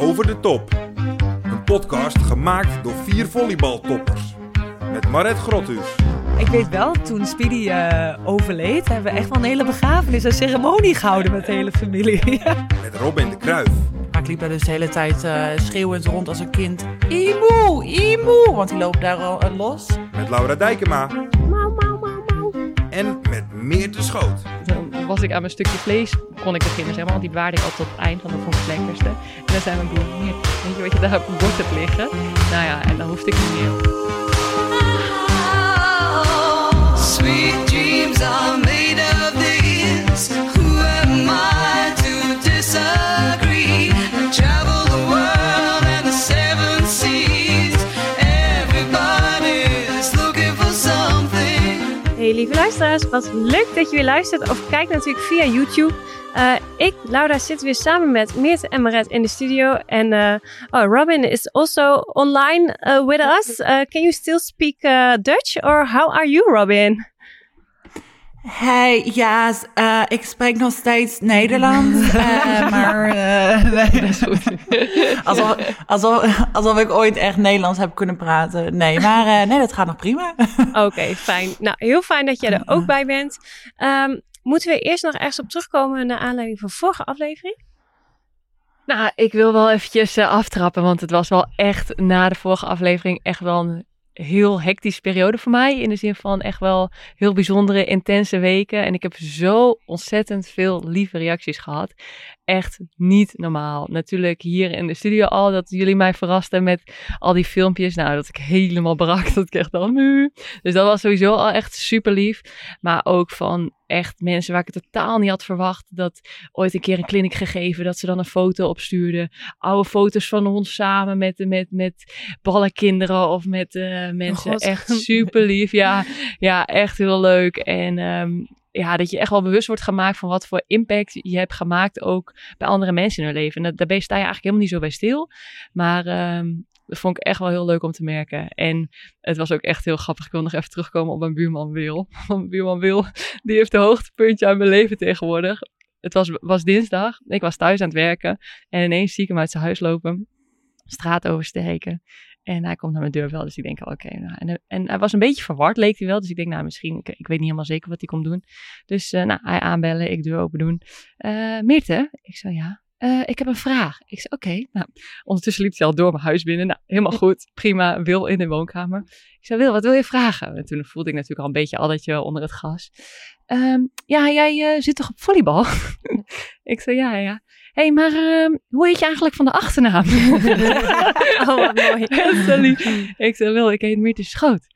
Over de Top. Een podcast gemaakt door vier volleybaltoppers. Met Maret Grothuus, Ik weet wel, toen Speedy eh, overleed, hebben we echt wel een hele begrafenis en ceremonie gehouden met de hele familie. Met Robin de Kruif, Maar ik liep daar dus de hele tijd eh, schreeuwend rond als een kind. Imo, Imo! Want die loopt daar al eh, los. met Laura Dijkema en met Meerte Schoot. Was ik aan mijn stukje vlees, kon ik beginnen, zeg maar. Want die bewaarde ik altijd tot het eind, want dat vond ik het lekkerste. En dan zei mijn broer, "Meer, weet je wat je daar op het bord hebt liggen? Nou ja, en dan hoefde ik niet meer. Sweet dreams are made of lieve luisteraars, wat leuk dat je weer luistert of kijkt natuurlijk via YouTube. Eh, ik, Laura, zit weer samen met Meerte en Maret in de studio. En eh, oh, Robin is also online uh, with us. Can you still speak Dutch or how are you, Robin? Hey, ja, eh, ik spreek nog steeds Nederlands. eh, maar eh, nee, dat is goed. alsof, alsof, alsof ik ooit echt Nederlands heb kunnen praten. Nee, maar eh, nee, dat gaat nog prima. Oké, fijn. Nou, heel fijn dat jij er ook bij bent. Ehm, moeten we eerst nog ergens op terugkomen naar aanleiding van vorige aflevering? Nou, ik wil wel eventjes aftrappen, want het was wel echt na de vorige aflevering echt wel een heel hectische periode voor mij. In de zin van echt wel heel bijzondere, intense weken. En ik heb zo ontzettend veel lieve reacties gehad. Echt niet normaal. Natuurlijk hier in de studio al, dat jullie mij verrasten met al die filmpjes. Nou, dat ik helemaal brak, dat ik echt dan nu. Dus dat was sowieso al echt super lief. Maar ook van echt mensen waar ik het totaal niet had verwacht. Dat ooit een keer een kliniek gegeven, dat ze dan een foto opstuurden. Oude foto's van ons samen met, met, met ballenkinderen of met eh, mensen. God. Echt super lief. Ja, ja, echt heel leuk. En ehm, ja, dat je echt wel bewust wordt gemaakt van wat voor impact je hebt gemaakt ook bij andere mensen in hun leven. En dat, daarbij sta je eigenlijk helemaal niet zo bij stil. Maar ehm, dat vond ik echt wel heel leuk om te merken. En het was ook echt heel grappig. Ik wil nog even terugkomen op mijn buurman Wil. Mijn buurman Wil, die heeft de hoogtepuntje uit mijn leven tegenwoordig. Het was, was dinsdag. Ik was thuis aan het werken. En ineens zie ik hem uit zijn huis lopen. Straat oversteken. En hij komt naar mijn deur wel. Dus ik denk, oké. nou, en, en hij was een beetje verward, leek hij wel. Dus ik denk, nou, misschien, ik, ik weet niet helemaal zeker wat hij komt doen. Dus eh, nou, hij aanbellen, ik deur open doen. Meerte? Ik zei, ja. "Eh, ik heb een vraag. Ik zei, oké. Nou, ondertussen liep hij al door mijn huis binnen. Nou, helemaal goed. Prima. Wil in de woonkamer. Ik zei, Wil, wat wil je vragen? En toen voelde ik natuurlijk al een beetje addertje onder het gas. Ehm, ja, jij zit toch op volleybal? ik zei, ja, ja. Hé, hey, maar ehm, hoe heet je eigenlijk van de achternaam? Oh, wat mooi. Ik zei, Wil, ik heet Meerte Schoot.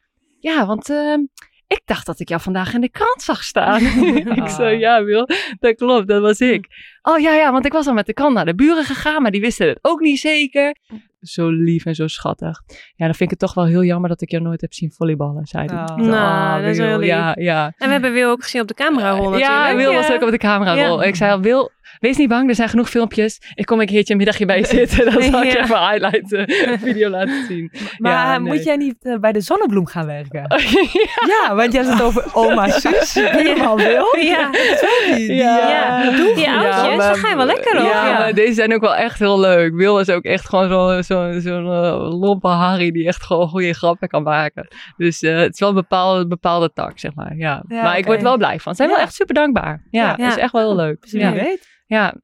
Ja, want ehm, ik dacht dat ik jou vandaag in de krant zag staan. ik zei, ja Wil, dat klopt, dat was ik. Oh ja, ja, want ik was al met de krant naar de buren gegaan, maar die wisten het ook niet zeker. Zo lief en zo schattig. Ja, dan vind ik het toch wel heel jammer dat ik jou nooit heb zien volleyballen, zei hij. Oh. Nou, dat is heel lief. Ja, ja. En we hebben Wil ook gezien op de camerarol natuurlijk. Ja, Wil was ook op de camera Ja. rol. Ik zei al, Wil, wees niet bang, er zijn genoeg filmpjes. Ik kom een keertje een middagje bij je zitten. Dan zal ik je even een highlight eh, video laten zien. Maar Ja, eh, nee. moet jij niet eh, bij de zonnebloem gaan werken? ja. Ja, want jij hebt het over oma Suus, helemaal wil. Ja, Die, die, Ja. eh, ja. doe- die oudjes, daar ga je wel lekker op. Ja, Ja. maar deze zijn ook wel echt heel leuk. Wil is ook echt gewoon zo'n zo, eh, lompe Harry die echt gewoon goede grappen kan maken. Dus eh, het is wel een bepaalde, bepaalde tak, zeg maar. Ja. Ja, maar ik word er wel blij van. Ze zijn wel echt super dankbaar. Ja, Ja. dat is echt wel heel leuk. Dus wie Ja. weet. Ja.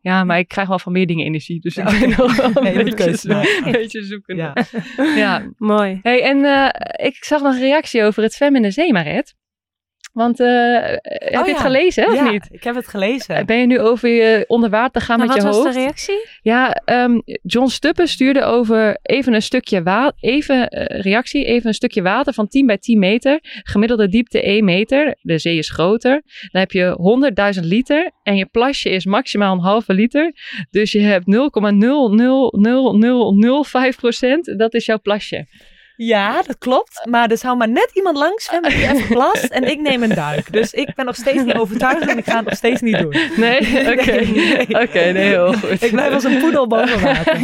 ja, maar ik krijg wel van meer dingen energie. Dus Ja, ik ben nog wel een beetje, keuze maken. een beetje zoeken. Ja. ja. Mooi. Hey, en eh, ik zag nog een reactie over het zwemmen in de zee, Maret. Want eh, heb je Oh, het ja. gelezen, of ja, niet? ik heb het gelezen. Ben je nu over je onder water gaan Maar met wat je was hoofd? de reactie? Ja, ehm, John Stuppen stuurde over even een stukje water, even eh, reactie, even een stukje water van 10 bij 10 meter, gemiddelde diepte 1 meter. De zee is groter. Dan heb je 100.000 liter en je plasje is maximaal een halve liter. Dus je hebt 0,00005 procent. Dat is jouw plasje. Ja, dat klopt. Maar er zou maar net iemand langs zwemmen die even plast en ik neem een duik. Dus ik ben nog steeds niet overtuigd en ik ga het nog steeds niet doen. Nee? Oké. Nee, nee. Oké, nee, heel goed. Ik blijf als een poedel boven water.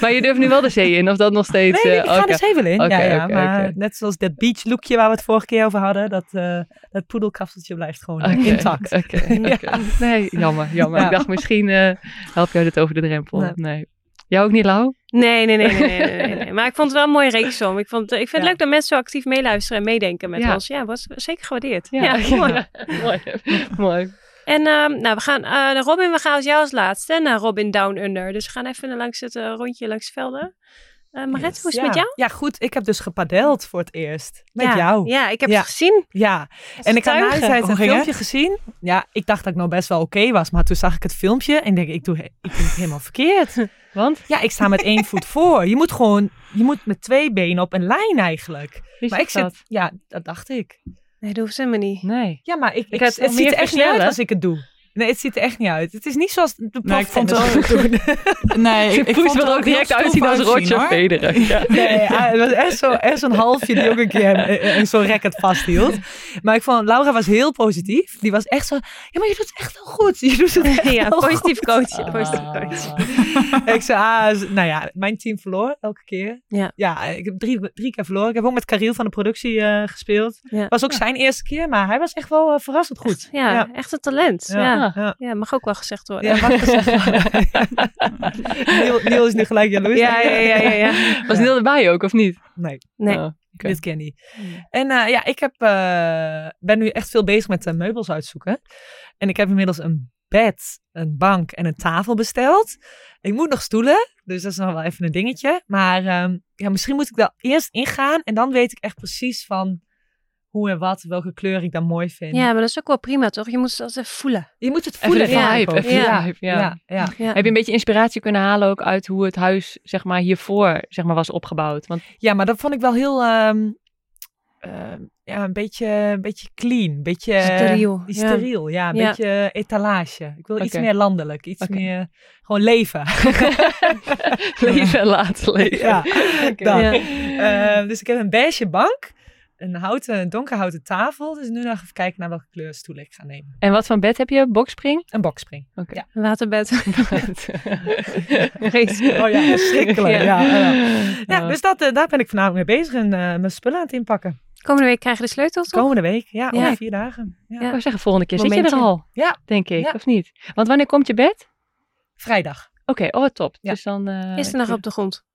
Maar je durft nu wel de zee in, of dat nog steeds? Nee, eh, ik ga de zee wel in. Ja, ja, maar net zoals dat beach lookje waar we het vorige keer over hadden, dat, eh dat poedelkapseltje blijft gewoon eh, intact. Oké. Nee, jammer, jammer. Ja. Ik dacht misschien eh, help jij dit over de drempel. Nee. Jou ook niet, Lau? Nee, nee, nee, nee, nee. Maar ik vond het wel een mooie reeksom. Ik, vond, ik vind het Ja. leuk dat mensen zo actief meeluisteren en meedenken met Ja. ons. Ja, was zeker gewaardeerd. Ja, mooi. mooi. mooi. En ehm, nou, we gaan, eh, Robin, we gaan als jou als laatste naar Robin Down Under. Dus we gaan even langs het eh, rondje langs de velden. Eh Maret, hoe is het ja. met jou? Ja, goed. Ik heb dus gepadeld voor het eerst. Met ja. jou. Ja, ik heb het gezien. Ja, en ik had na tijd een filmpje gezien. Ja, ik dacht dat ik nou best wel oké was, maar toen zag ik het filmpje en denk ik, ik doe, ik doe het helemaal verkeerd. Want? Ja, ik sta met één voet voor. Je moet gewoon, je moet met twee benen op een lijn eigenlijk. Maar ik zit, dat? ja, dat dacht ik. Nee, dat hoeft helemaal niet. Nee. Ja, maar ik, ik, het, het ziet er echt niet uit als ik het doe. Nee, het ziet er echt niet uit. Het is niet zoals de Nee, ik vond wel-. Nee, ik, vond het er ook direct uitzien als Roger. Federer. Ja. Nee, ah, het was echt zo- echt zo'n halfje die ook een keer eh, eh, zo'n racket vasthield. Maar ik vond, Laura was heel positief. Die was echt zo, ja, maar je doet het echt wel goed. Je doet het echt Ja, wel positief goed. coach. Positief coach. ik zei, ah, nou ja, mijn team verloor elke keer. Ja. Ja, ik heb drie, drie keer verloren. Ik heb ook met Kariel van de productie eh, gespeeld. Ja. Was ook zijn eerste keer, maar hij was echt wel verrassend goed. Ja, ja. echt een talent. Ja. Ja, Ja. ja. mag ook wel gezegd worden. Ja, mag gezegd worden. Niel, Niel is nu gelijk jaloers. ja, ja, ja. ja, ja. Was Neil erbij ook, of niet? Nee, Nee. Oh, oké. dit ken niet. En eh, ja, ik heb, eh, ben nu echt veel bezig met eh, meubels uitzoeken. En ik heb inmiddels een bed, een bank en een tafel besteld. Ik moet nog stoelen, dus dat is nog wel even een dingetje. Maar ehm, ja, misschien moet ik daar eerst ingaan en dan weet ik echt precies van hoe en wat, welke kleur ik dan mooi vind. Ja, maar dat is ook wel prima, toch? Je moet het altijd even voelen. Je moet het Even voelen. de vibe, ook. even de ja. vibe, ja. Ja, ja. Ja. Heb je een beetje inspiratie kunnen halen ook uit hoe het huis zeg maar, hiervoor zeg maar, was opgebouwd? Want Ja, maar dat vond ik wel heel, ehm, ehm, ja, een beetje, een beetje clean, een beetje Steriel, ja. steriel, ja, een Ja. beetje etalage. Ik wil iets meer landelijk, iets meer gewoon leven. leven en laten leven. ja. Ehm, dus ik heb een beige bank, een houten, donkerhouten tafel. Dus nu nog even kijken naar welke kleur stoelen ik ga nemen. En wat voor bed heb je? Boxspring? Een bokspring. Oké. Ja. Een waterbed. Oh ja, verschrikkelijk. Ja. ja. Ja, ja. Dus dat, eh, daar ben ik vanavond mee bezig en eh, mijn spullen aan het inpakken. Komende week krijgen de sleutels op. Komende week, ja, Ja. over vier dagen. Ja. Ja. Ik wou zeggen, volgende keer zit je Momentje. er al. Ja. Denk ik, Ja. of niet? Want wanneer komt je bed? Vrijdag. Oké, oh top. Ja. Dus dan... eh, Is er nog op de grond?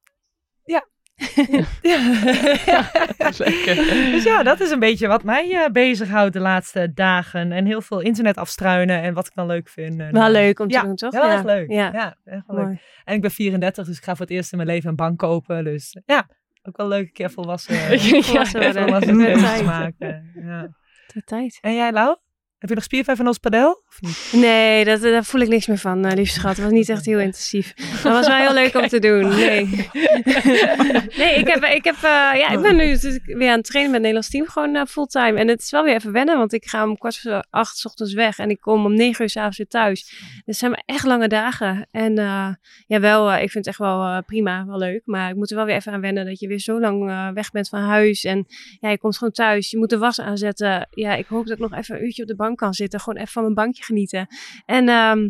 Ja. Lekker. Dus ja, dat is een beetje wat mij eh, bezighoudt de laatste dagen. En heel veel internet afstruinen en wat ik dan leuk vind. En, Wel eh, leuk om te ja, doen, toch? Heel erg leuk. Ja, Ja, echt leuk. mooi. En ik ben 34, dus ik ga voor het eerst in mijn leven een bank kopen. Dus ja, ook wel leuk een keer volwassen, Volwassen worden. volwassen maken. Ja. De tijd. En jij, Lau? Heb je nog spierpijn van ons padel? Of niet? Nee, dat, daar voel ik niks meer van, eh, lieve schat. Het was niet echt heel intensief. Dat was wel heel leuk om te doen. Nee, nee ik, heb, ik, heb, eh, ja, ik ben nu natuurlijk weer aan het trainen met het Nederlands team, gewoon eh, fulltime. En het is wel weer even wennen, want ik ga om kwart voor acht 's ochtends weg en ik kom om negen uur s'avonds weer thuis. Dus het zijn maar echt lange dagen. En eh, ja, wel, ik vind het echt wel prima, wel leuk. Maar ik moet er wel weer even aan wennen dat je weer zo lang weg bent van huis. En ja, je komt gewoon thuis, je moet de was aanzetten. Ja, ik hoop dat ik nog even een uurtje op de bank kan zitten. Gewoon even van mijn bankje genieten. En ehm,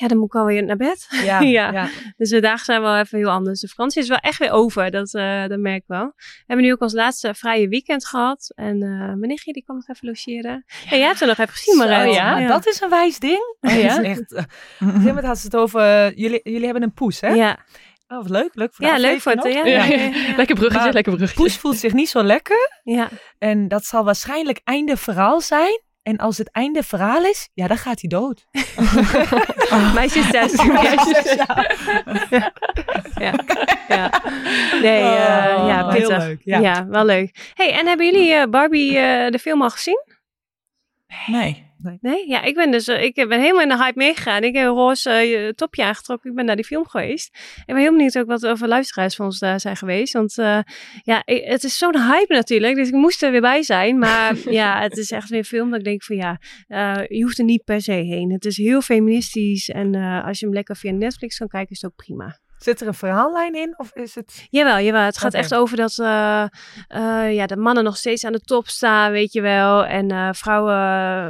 ja, dan moet ik alweer naar bed. Ja, Ja. Dus de dagen zijn wel even heel anders. De vakantie is wel echt weer over, dat, eh, dat merk ik wel. We hebben nu ook ons laatste vrije weekend gehad. En eh mijn nichtje die kwam nog even logeren. Ja, jij hebt er nog even gezien, Zo, Marijn. ja? dat is een wijs ding. Oh ja? Dat is echt, eh, op een gegeven moment ze het over, jullie, jullie hebben een poes, hè? Ja, Oh, wat leuk. Leuk voor de ja leuk voor het. Ja, ja, Ja, ja, ja. Lekker bruggetje, Maar- lekker bruggetje. Poes voelt zich niet zo lekker. Ja. En dat zal waarschijnlijk einde verhaal zijn. En als het einde verhaal is, ja, dan gaat hij dood. Meisjestest. ja. ja. ja. Nee, eh, ja, Oh, heel pittig. leuk, Ja. ja. wel leuk. hey, en hebben jullie eh, Barbie eh, de film al gezien? Nee. Nee? Ja, ik ben dus eh, ik ben helemaal in de hype meegegaan. Ik heb een roze eh, topje aangetrokken. Ik ben naar die film geweest. Ik ben heel benieuwd ook wat er voor luisteraars van ons daar zijn geweest. Want eh, ja, het is zo'n hype natuurlijk. Dus ik moest er weer bij zijn. Maar ja, het is echt weer een film dat ik denk van ja, je hoeft er niet per se heen. Het is heel feministisch. En als je hem lekker via Netflix kan kijken, is het ook prima. Zit er een verhaallijn in? Of is het... Jawel, jawel. Het gaat echt over dat, eh, eh, ja, de mannen nog steeds aan de top staan, weet je wel. En eh, vrouwen,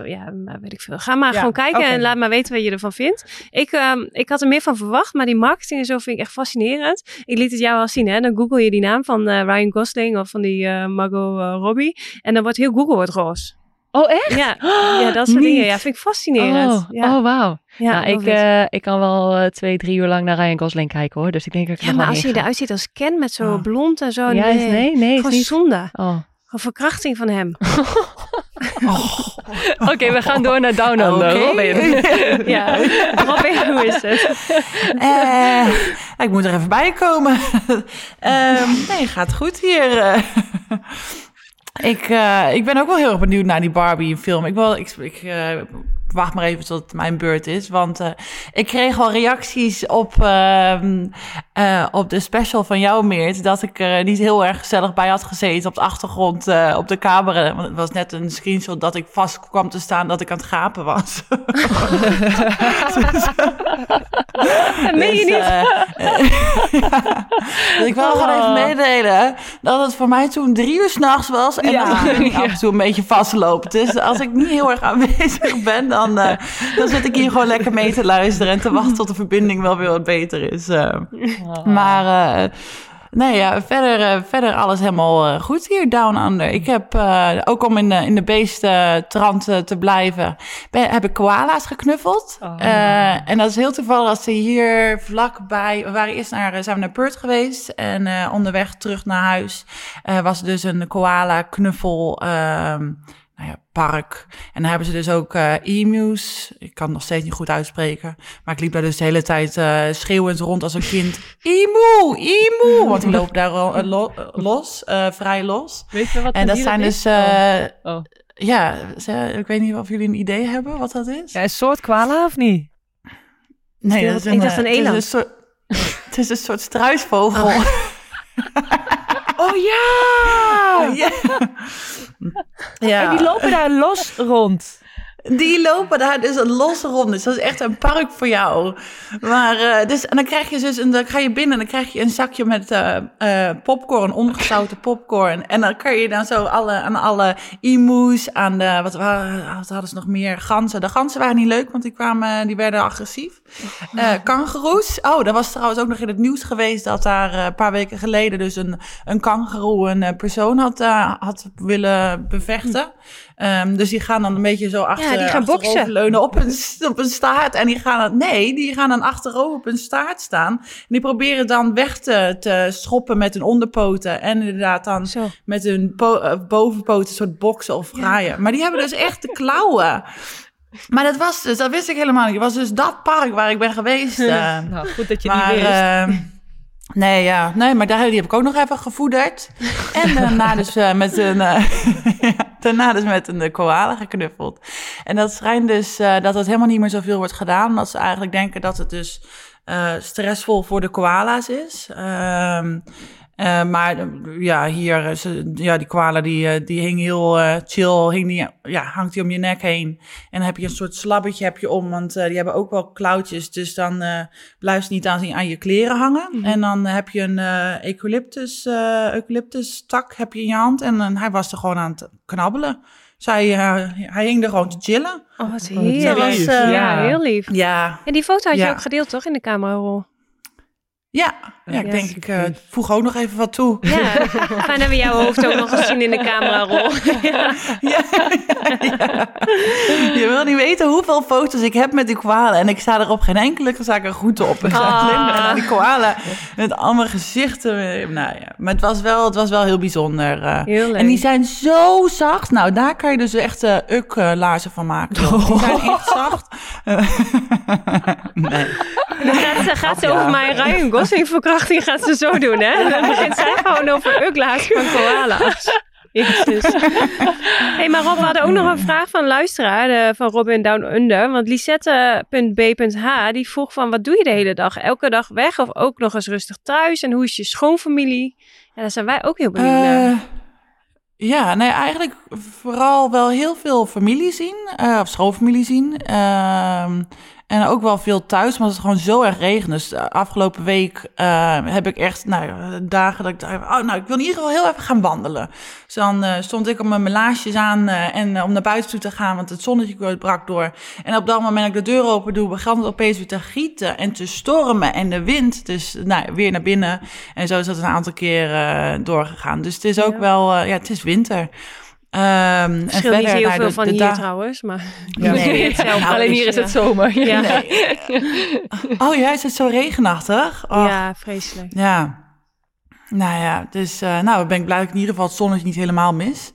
ja, weet ik veel. Ga maar Ja, gewoon kijken en laat maar weten wat je ervan vindt. Ik, ehm, ik had er meer van verwacht, maar die marketing en zo vind ik echt fascinerend. Ik liet het jou al zien, hè. Dan google je die naam van Ryan Gosling of van die Margot Robbie. En dan wordt heel Google wordt roze. Oh, echt? Ja, ja dat soort Niet. dingen. Ja, vind ik fascinerend. Oh, ja. oh wauw. ja, nou, ik, eh, ik kan wel eh, twee, drie uur lang naar Ryan Gosling kijken hoor. Dus ik denk dat ik ja, maar als je eruit ziet als Ken met zo Ah. blond en zo. Ja, nee, nee, is Gewoon niet. zonde. Oh. Gewoon verkrachting van hem. Oké, we gaan door naar Down Under. Robin. Ja. Robin, hoe is het? Eh, ik moet er even bij komen. Ehm, nee, gaat goed hier. Ik, eh, ik ben ook wel heel erg benieuwd naar die Barbie-film. Ik, wil, ik, ik eh, wacht maar even tot het mijn beurt is. Want eh, ik kreeg al reacties op, ehm, eh, op de special van jou, Meert... dat ik er niet heel erg gezellig bij had gezeten op de achtergrond eh, op de camera. Want het was net een screenshot dat ik vast kwam te staan dat ik aan het gapen was. Dat meen je Dus, niet? ja. Dus ik wil gewoon even meedelen dat het voor mij toen drie uur s'nachts was. En Ja. dat ik af en toe een beetje vastloop. Dus als ik niet heel erg aanwezig ben, dan, eh, dan zit ik hier gewoon lekker mee te luisteren. En te wachten tot de verbinding wel weer wat beter is. eh. Maar eh, nee, ja, verder, eh, verder alles helemaal goed hier, Down Under. Ik heb, ook om in de, in de beestentrant te blijven, ben, heb ik koala's geknuffeld. Oh. En dat is heel toevallig als ze hier vlakbij... We waren eerst naar, zijn we naar Perth geweest. En onderweg terug naar huis was dus een koala knuffel... ehm, nou ja, park. En dan hebben ze dus ook eh emus. Ik kan het nog steeds niet goed uitspreken. Maar ik liep daar dus de hele tijd eh, schreeuwend rond als een kind. Emu, emu. Want die lopen daar al, eh, lo- los, vrij los. Weet je wat En dat zijn dus... is? eh, Oh. Oh. Ja, ik weet niet of jullie een idee hebben wat dat is. Ja, een soort koala of niet? Nee, dat- ik dacht eh, een het is een soort, het is een soort struisvogel. Oh ja! ja. Ja. En die lopen daar los rond. Die lopen daar dus een losse rond. Dus dat is echt een park voor jou. Maar, eh, dus, en dan krijg je dus, een, dan ga je binnen en dan krijg je een zakje met eh, eh, popcorn, ongezouten popcorn. En dan kan je dan zo alle, aan alle emus, aan de, wat, wa- wat hadden ze nog meer? Ganzen. De ganzen waren niet leuk, want die kwamen, die werden agressief. Kangoeroes. Oh, dat was trouwens ook nog in het nieuws geweest dat daar een paar weken geleden dus een, een kangoeroe een persoon had, had willen bevechten. Ehm, dus die gaan dan een beetje zo achter, die gaan boksen. achteroverleunen op een, op een staart. En die gaan dan, nee, die gaan dan achterover op een staart staan. En die proberen dan weg te, te schoppen met hun onderpoten. En inderdaad dan Zo. met hun eh, bovenpoten een soort boksen of graaien. Maar die hebben dus echt de klauwen. Maar dat was dus, dat wist ik helemaal niet. Het was dus dat park waar ik ben geweest. eh. Nou, goed dat je maar, niet wist. eh, nee, ja, nee, maar daar, die heb ik ook nog even gevoederd. En daarna dus eh, met een, eh, ja, daarna dus met een eh, koala geknuffeld. En dat schijnt dus eh, dat het helemaal niet meer zoveel wordt gedaan. Omdat ze eigenlijk denken dat het dus eh, stressvol voor de koala's is. Ehm, eh, maar ja, hier, eh, ze, ja, die koala die, eh, die hing heel chill, hing die, ja, hangt die om je nek heen. En dan heb je een soort slabbetje heb je om, want eh, die hebben ook wel klauwtjes. Dus dan eh blijft ze niet aan, aan je kleren hangen. En dan heb je een eh eucalyptus, eh eucalyptus tak heb je in je hand. En hij was er gewoon aan het knabbelen. Zij, eh, hij hing er gewoon te chillen. Oh, wat lief. heerlijk. Dat was, eh, ja, heel lief. Ja, En die foto had je Ja. ook gedeeld, toch? In de camerarol. Ja. ja ik denk, ik eh, voeg ook nog even wat toe. Ja, fijn dat we jouw hoofd ook nog eens zien in de camerarol. ja. Ja, ja. Je wil niet weten hoeveel foto's ik heb met die koala. En ik sta er op geen enkele zaak er goed op. Ik sta Ah. alleen maar naar die koala met allemaal gezichten. Nou ja, maar het was wel, het was wel heel bijzonder. eh. Heel leuk. En die zijn zo zacht. Nou, daar kan je dus echt uh, uk-laarzen van maken. joh. Die zijn echt zacht. nee. Dan gaat ze, gaat ze Ja. over mijn Gosling verkrachting gaat ze zo doen, hè? Dan begint zij gewoon over ukla's van koala's. Jezus. hey, maar Rob, we hadden ook nog een vraag van een luisteraar de, van Robin Down Under. Want Lisette.b.h. die vroeg van, wat doe je de hele dag? Elke dag weg of ook nog eens rustig thuis? En hoe is je schoonfamilie? Ja, daar zijn wij ook heel benieuwd naar. Eh, ja, nee, eigenlijk vooral wel heel veel familie zien, eh, of schoonfamilie zien. Ehm, en ook wel veel thuis, maar het is gewoon zo erg regen. Dus de afgelopen week eh, heb ik echt nou, dagen dat ik dacht, oh, nou, ik wil in ieder geval heel even gaan wandelen. Dus dan eh, stond ik op mijn melaarsjes aan eh, en eh, om naar buiten toe te gaan, want het zonnetje brak door. En op dat moment dat ik de deur open doe, begon het opeens weer te gieten en te stormen en de wind. Dus nou, weer naar binnen. En zo is dat een aantal keer eh, doorgegaan. Dus het is ook Ja. wel, eh, ja, het is winter. Ehm, en Verschil niet verder, heel nou, veel de- van de hier trouwens, maar... Ja. Nee. hetzelfde. Nou, Alleen hier is het zomer. Ja. Nee. Oh ja, is het zo regenachtig? Och, Ja, vreselijk. Ja. Nou ja, dus uh, nou ben ik blij dat ik in ieder geval het zonnetje niet helemaal mis.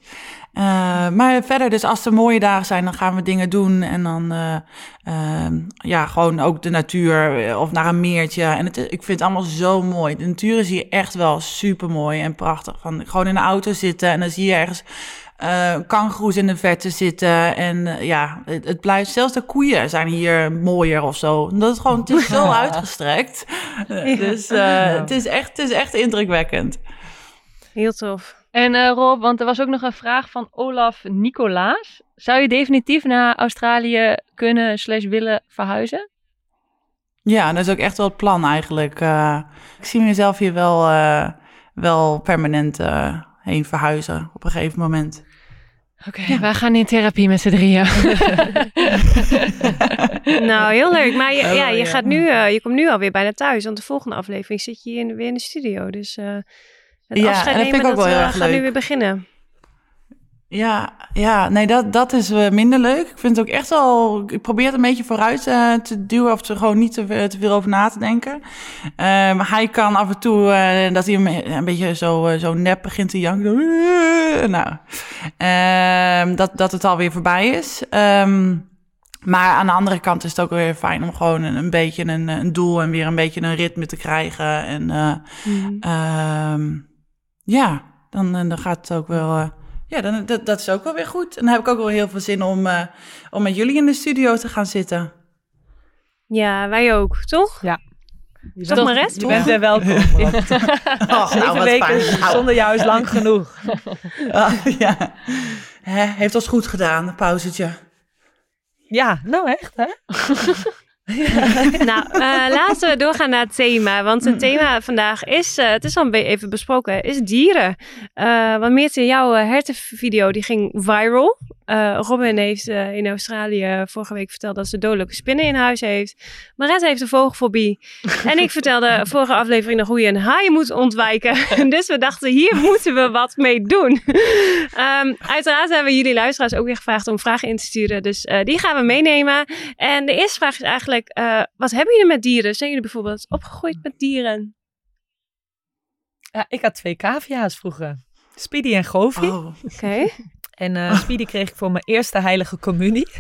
Uh, maar verder, dus als er mooie dagen zijn, dan gaan we dingen doen. En dan, uh, uh, ja, gewoon ook de natuur eh, of naar een meertje. En het, ik vind het allemaal zo mooi. De natuur is hier echt wel super mooi en prachtig. Van gewoon in de auto zitten en dan zie je ergens uh, kangoeroes in de verte zitten. En uh, ja, het, het, blijft, zelfs de koeien zijn hier mooier of zo. Dat is gewoon, het is zo uitgestrekt. Ja. Dus uh, ja. het, is echt, het is echt indrukwekkend. Heel tof. En uh, Rob, want er was ook nog een vraag van Olaf Nicolaas. Zou je definitief naar Australië kunnen slash willen verhuizen? Ja, dat is ook echt wel het plan eigenlijk. Uh, ik zie mezelf hier wel, uh, wel permanent heen verhuizen op een gegeven moment. Oké, okay, ja. wij gaan in therapie met z'n drieën. nou, heel leuk. Maar je, ja, je, gaat nu, uh, je komt nu alweer bijna thuis. Want de volgende aflevering zit je in, weer in de studio. Dus uh, het ja, afscheid en dat nemen, vind ik ook dat, wel heel erg gaat leuk. nu weer beginnen. Ja, ja, nee, dat, dat is uh, minder leuk. Ik vind het ook echt wel. Ik probeer het een beetje vooruit uh, te duwen of er gewoon niet te, te veel over na te denken. Maar hij kan af en toe uh, dat hij een, een beetje zo, zo nep begint te janken. Nou, uh, dat, dat het alweer voorbij is. Um, maar aan de andere kant is het ook weer fijn om gewoon een, een beetje een, een, doel en weer een beetje een ritme te krijgen. En mm. ja, dan, dan gaat het ook wel. Ja, dan, dat, dat is ook wel weer goed. En dan heb ik ook wel heel veel zin om, uh, om met jullie in de studio te gaan zitten. Ja, wij ook, toch? Ja. Je toch maar rest, Je bent er welkom. oh, Zeven nou, weken fijn. zonder jou is lang genoeg. uh, ja. He, heeft ons goed gedaan, een pauzetje. Ja, nou echt, hè? Nou, uh, laten we doorgaan naar het thema. Want het thema vandaag is, uh, het is al even besproken, is dieren. Uh, want Meerte, jouw hertenvideo die ging viral. Robin heeft in Australië vorige week verteld dat ze dodelijke spinnen in huis heeft. Maret heeft een vogelfobie. en ik vertelde vorige aflevering nog hoe je een haai moet ontwijken. dus we dachten, hier moeten we wat mee doen. um, uiteraard hebben we jullie luisteraars ook weer gevraagd om vragen in te sturen. Dus die gaan we meenemen. En de eerste vraag is eigenlijk uh, wat hebben jullie met dieren? Zijn jullie bijvoorbeeld opgegroeid met dieren? Ja, ik had twee cavia's vroeger. Speedy en Goofy. Oh. Oké. Okay. En uh, Speedy kreeg ik voor mijn eerste heilige communie.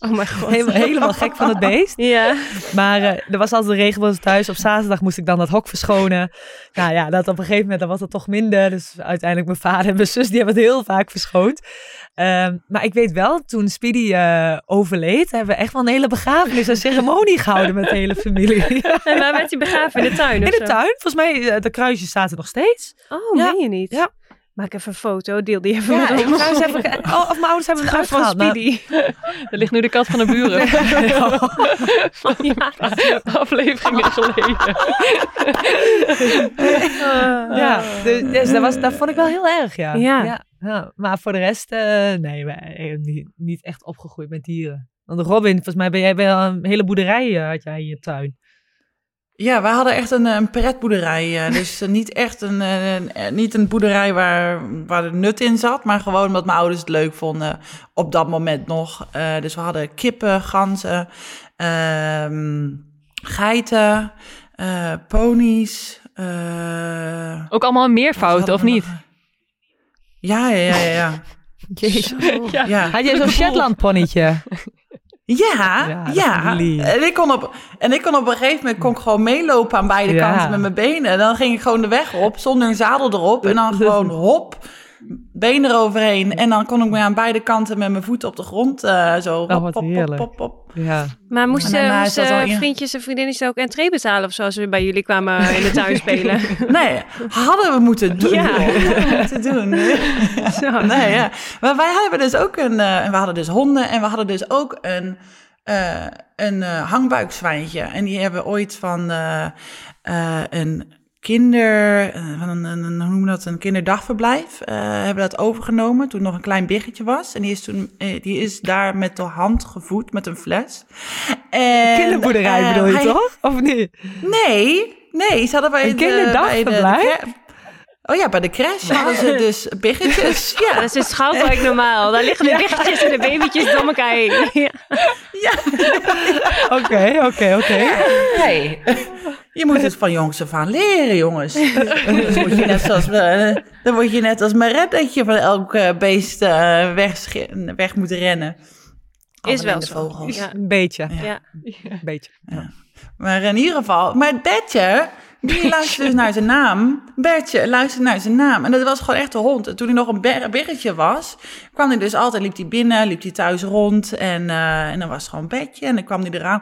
Oh mijn god. Helemaal, helemaal gek van het beest. Ja. Maar uh, er was altijd een regenboog thuis. Op zaterdag moest ik dan dat hok verschonen. Nou ja, dat op een gegeven moment dan was het toch minder. Dus uiteindelijk mijn vader en mijn zus, die hebben het heel vaak verschoond. Um, maar ik weet wel, toen Speedy uh, overleed, hebben we echt wel een hele begrafenis en ceremonie gehouden met de hele familie. en waar werd hij begraven? In de tuin? In de tuin. Volgens mij, de kruisjes zaten nog steeds. Oh, ja. meen je niet? Ja. Maak even een foto, deel die even ja, met ons. Ik ga eens even, oh, of mijn ouders hebben het van Speedy. Er ligt nu de kat van de buren. van ja. afleveringen geleden. uh, ja, dus, dus dat, was, dat vond ik wel heel erg, ja. Ja. ja, ja. Maar voor de rest, uh, nee, wij, niet, niet echt opgegroeid met dieren. Want Robin, volgens mij ben jij wel een hele boerderij, uh, had jij in je tuin. Ja, we hadden echt een, een pretboerderij. Uh, dus uh, niet echt een, uh, niet een boerderij waar, waar de nut in zat, maar gewoon omdat mijn ouders het leuk vonden op dat moment nog. dus we hadden kippen, ganzen, ehm, geiten, ponies. Ook allemaal een meervoud, of niet? Ja, ja, ja, ja. Jezus. Ja. ja. Had jij zo'n Shetland ponnetje? Ja, ja. ja. En, ik kon op, en ik kon op een gegeven moment kon ik gewoon meelopen aan beide ja. kanten met mijn benen. En dan ging ik gewoon de weg op, zonder een zadel erop. En dan gewoon hop, been eroverheen. En dan kon ik me aan beide kanten met mijn voeten op de grond uh, zo oh, hop, hop, hop, hop. Ja. Maar moesten moest, uh, vriendjes en vriendinnen ook entree betalen of zo als we bij jullie kwamen in de tuin spelen? nee, hadden we moeten doen. Ja, we moeten doen. zo. Nee, ja. Maar wij hebben dus ook een, uh, en we hadden dus honden en we hadden dus ook een, uh, een hangbuikzwijntje. En die hebben ooit van een kinder, van een, een, hoe noem je dat, een kinderdagverblijf, uh, hebben dat overgenomen toen nog een klein biggetje was. En die is toen, uh, die is daar met de hand gevoed met een fles. En, Kinderboerderij bedoel je hij, toch? Of niet? Nee, nee, ze hadden bij een kinderdagverblijf? Oh ja, bij de crash hadden ze dus biggetjes. Ja, Ja, dat is in Schouwburg normaal. Daar liggen de biggetjes en de babytjes door elkaar heen. Ja. Oké, oké, oké. hey. Je moet het van jongs af aan leren, jongens. Dus word je net zoals, eh, dan word je net als Maret dat je van elk eh, beest eh, weg, weg moet rennen. Is wel de zo. vogels. Ja. Een beetje. Ja. Een beetje. Maar in ieder geval, maar Bertje, die luisterde dus naar zijn naam. Bertje luisterde naar zijn naam. En dat was gewoon echt een hond. En toen hij nog een ber- biggetje was, kwam hij dus altijd, liep hij binnen, liep hij thuis rond. En, eh, en dan was het gewoon Bertje. En dan kwam hij eraan,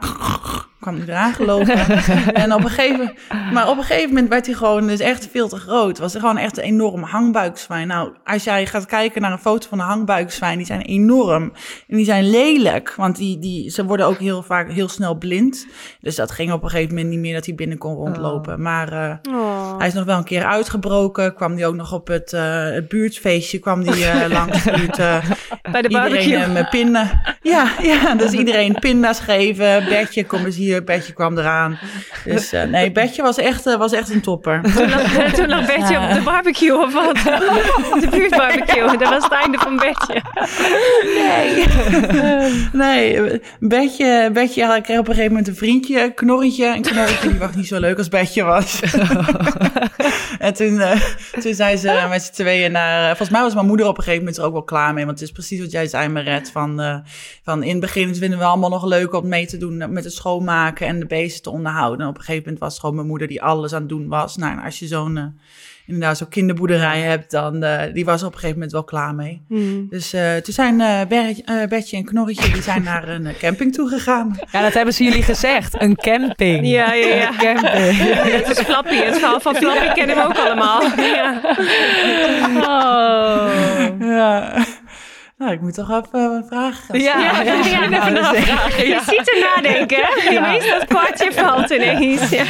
kwam hij eraan gelopen. en op een gegeven, maar op een gegeven moment werd hij gewoon dus echt veel te groot. Was er gewoon echt een enorm hangbuikzwijn. Nou, als jij gaat kijken naar een foto van een hangbuikzwijn, die zijn enorm. En die zijn lelijk, want die, die, ze worden ook heel vaak heel snel blind. Dus dat ging op een gegeven moment niet meer dat hij binnen kon rondlopen. Maar eh, Oh. hij is nog wel een keer uitgebroken. Kwam hij ook nog op het, eh, het buurtfeestje, kwam die eh, langs de buurt. Bij de iedereen barbecue. pinnen. Ja, ja, dus iedereen pinda's geven. Bertje, kom eens hier. Bertje kwam eraan. Dus eh, nee, Bertje was echt, eh, was echt een topper. Toen lag, toen lag Bertje op de barbecue of wat? Op de buurtbarbecue. Dat was het einde van Bertje. Nee, Bertje, Bertje ja, kreeg op een gegeven moment een vriendje, Knorretje. En Knorretje die was niet zo leuk als Bertje was. en toen, eh, toen zei ze met z'n tweeën naar... volgens mij was mijn moeder op een gegeven moment er ook wel klaar mee. Want het is precies wat jij zei, Maret. Van, van in het begin vinden we allemaal nog leuk om mee te doen met het schoonmaken en de beesten te onderhouden. En op een gegeven moment was het gewoon mijn moeder die alles aan het doen was. Nou, en als je zo'n... eh, inderdaad zo'n kinderboerderij hebt, dan eh, die was er op een gegeven moment wel klaar mee. Dus eh, toen zijn eh Ber- Bertje en Knorretje die zijn naar een camping toe gegaan. Ja, dat hebben ze jullie gezegd. Een camping. Ja, ja, ja. Een camping. Het is Flappy. Het verhaal van Flappy kennen we ook allemaal. Ja. Oh. Ja. Nou, ik moet toch even een vraag gaan Ja, stellen. ja, ja, Nou, even dus- navragen. Je ziet er nadenken. hè? Je weet dat kwartje valt ineens. Ja.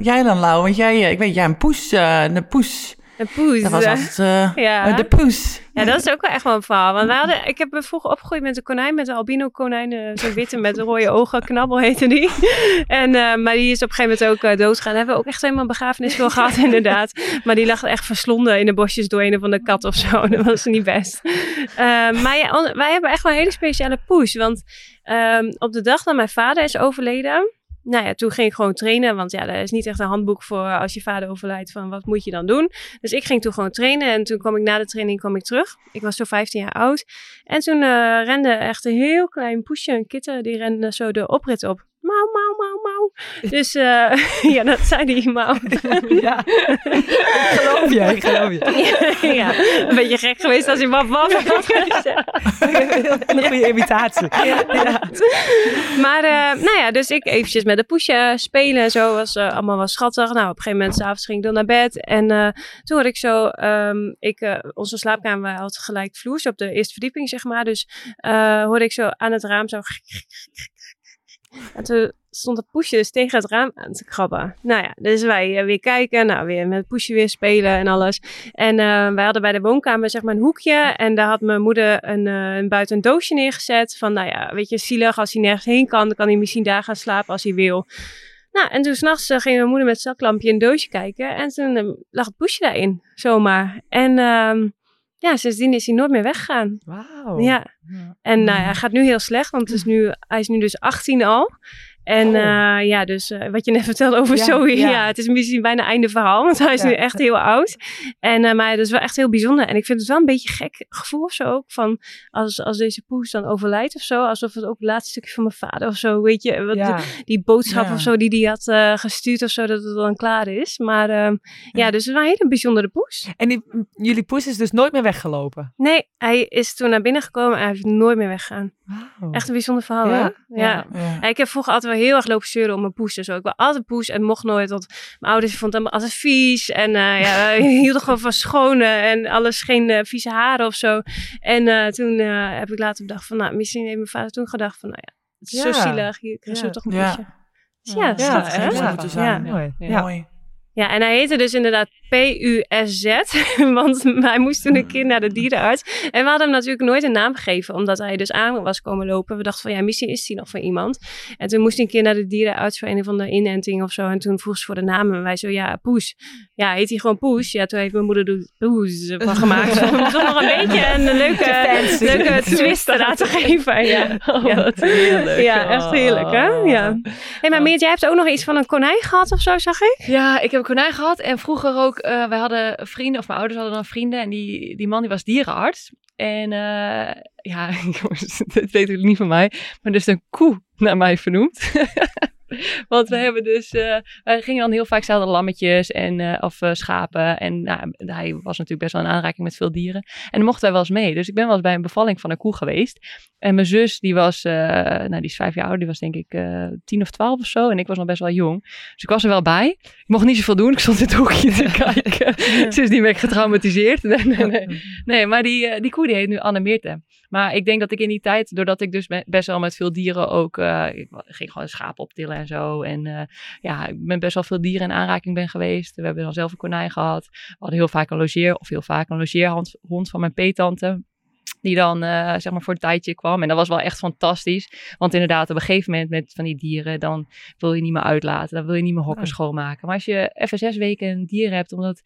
Jij dan, Lau, want jij, eh, ik weet, jij een poes, eh een poes. Een poes. Dat was altijd eh, Ja. eh, de poes. Ja, dat is ook wel echt wel een verhaal. Want wij hadden, ik heb me vroeger opgegroeid met een konijn, met een albino konijn. eh, Zo'n witte met rode ogen, knabbel heette die. En, maar die is op een gegeven moment ook uh. Daar hebben we ook echt helemaal een begrafenis voor gehad, inderdaad. Maar die lag echt verslonden in de bosjes door een of andere kat of zo. Dat was niet best. Eh, maar ja, on- wij hebben echt wel een hele speciale push. Want ehm, op de dag dat mijn vader is overleden... Nou ja, toen ging ik gewoon trainen. Want ja, er is niet echt een handboek voor als je vader overlijdt van wat moet je dan doen. Dus ik ging toen gewoon trainen. En toen kwam ik na de training kwam ik terug. Ik was zo 15 jaar oud. En toen eh, rende echt een heel klein poesje, een kitten, die rende zo de oprit op. Mauw, mauw, mauw, mauw. Dus eh, ja, dat zei die mauw. Ja. Ik geloof je, ik geloof je. ja, een beetje gek geweest als hij wap wap had gezegd. Een goede imitatie. Ja. Maar eh, nou ja, dus ik eventjes met de poesje spelen en zo. Was eh, allemaal wel schattig. Nou, op een gegeven moment s'avonds ging ik dan naar bed. En toen had ik zo... ehm, ik, onze slaapkamer had gelijk vloers op de eerste verdieping, zeg maar. Dus hoorde ik zo aan het raam zo... En toen stond het poesje dus tegen het raam aan te krabben. Nou ja, dus wij eh, weer kijken. Nou, weer met het poesje weer spelen en alles. En eh, wij hadden bij de woonkamer zeg maar een hoekje. En daar had mijn moeder een, een buiten doosje neergezet. Van nou ja, weet je, zielig. Als hij nergens heen kan, dan kan hij misschien daar gaan slapen als hij wil. Nou, en toen s'nachts uh, ging mijn moeder met zaklampje een doosje kijken. En toen lag het poesje daarin, zomaar. En ehm, ja, sindsdien is hij nooit meer weggegaan. Wauw. Ja. En nou ja, hij gaat nu heel slecht, want het is nu, hij is nu dus 18 al. En eh, ja, dus eh, wat je net vertelde over Ja, Zoe, ja. ja. het is misschien bijna einde verhaal, want hij is nu echt heel oud. En, eh, maar dat is wel echt heel bijzonder. En ik vind het wel een beetje gek gevoel of zo ook, van als, als deze poes dan overlijdt of zo, alsof het ook het laatste stukje van mijn vader of zo, weet je, wat, die boodschap of zo die hij had gestuurd of zo, dat het dan klaar is. Maar ehm, ja. dus het was een hele bijzondere poes. En die, jullie poes is dus nooit meer weggelopen? Nee, hij is toen naar binnen gekomen en hij heeft nooit meer weggegaan. Wauw. Echt een bijzonder verhaal, Ja, hè? Ja, ik heb vroeger altijd wel heel erg lopen zeuren om mijn poes en zo. Ik wil altijd poes en mocht nooit, want mijn ouders vonden het altijd vies. En eh ja, hielden gewoon van schone en alles geen eh, vieze haren of zo. En eh, toen heb ik later bedacht van, nou, misschien heeft mijn vader toen gedacht van, nou ja, het is zo zielig, hier krijg je Ja. toch een Ja. poesje. Dus ja, Ja, hè? zijn. Mooi. Ja. Ja. Mooi. Ja, en hij heette dus inderdaad PUSZ, want hij moest toen een keer naar de dierenarts. En we hadden hem natuurlijk nooit een naam gegeven, omdat hij dus aan was komen lopen. We dachten van, ja, misschien is hij nog van iemand. En toen moest hij een keer naar de dierenarts voor een of andere inenting of zo. En toen vroeg ze voor de naam en wij zo, ja, Poes. Ja, heet hij gewoon Poes? Ja, toen heeft mijn moeder er Poes van gemaakt. Om toch nog een beetje een leuke, leuke twist eraan te geven. Ja, Oh, wat heerlijk. ja echt heerlijk, hè? Ja. Hey, maar Meert, jij hebt ook nog iets van een konijn gehad of zo, zag ik? Ja, ik heb een konijn gehad. En vroeger ook, eh wij hadden vrienden, of mijn ouders hadden dan vrienden. En die, die man die was dierenarts. En eh, ja, jongens, dit weet natuurlijk niet van mij. Maar dus een koe naar mij vernoemd. Want we hebben dus, eh, wij gingen dan heel vaak zelden lammetjes en, eh, of eh, schapen. En nou, hij was natuurlijk best wel in aanraking met veel dieren. En dan mochten wij wel eens mee. Dus ik ben wel eens bij een bevalling van een koe geweest. En mijn zus, die was, nou die is vijf jaar oud, die was denk ik tien of twaalf of zo. En ik was nog best wel jong. Dus ik was er wel bij. Ik mocht niet zoveel doen. Ik stond in het hoekje te kijken. Sindsdien ben ik getraumatiseerd. Nee, nee, nee. nee maar die, die koe die heet nu Anne Meerte. Maar ik denk dat ik in die tijd, doordat ik dus be- best wel met veel dieren ook, ik ging gewoon schapen optillen en zo. En eh, ja, ik ben best wel veel dieren in aanraking ben geweest. We hebben dan zelf een konijn gehad. We hadden heel vaak een logeer, of heel vaak een logeerhond hond van mijn peetante. Die dan eh, zeg maar voor een tijdje kwam. En dat was wel echt fantastisch. Want inderdaad, op een gegeven moment met van die dieren, dan wil je niet meer uitlaten. Dan wil je niet meer hokken Nee. schoonmaken. Maar als je even zes weken een dier hebt, omdat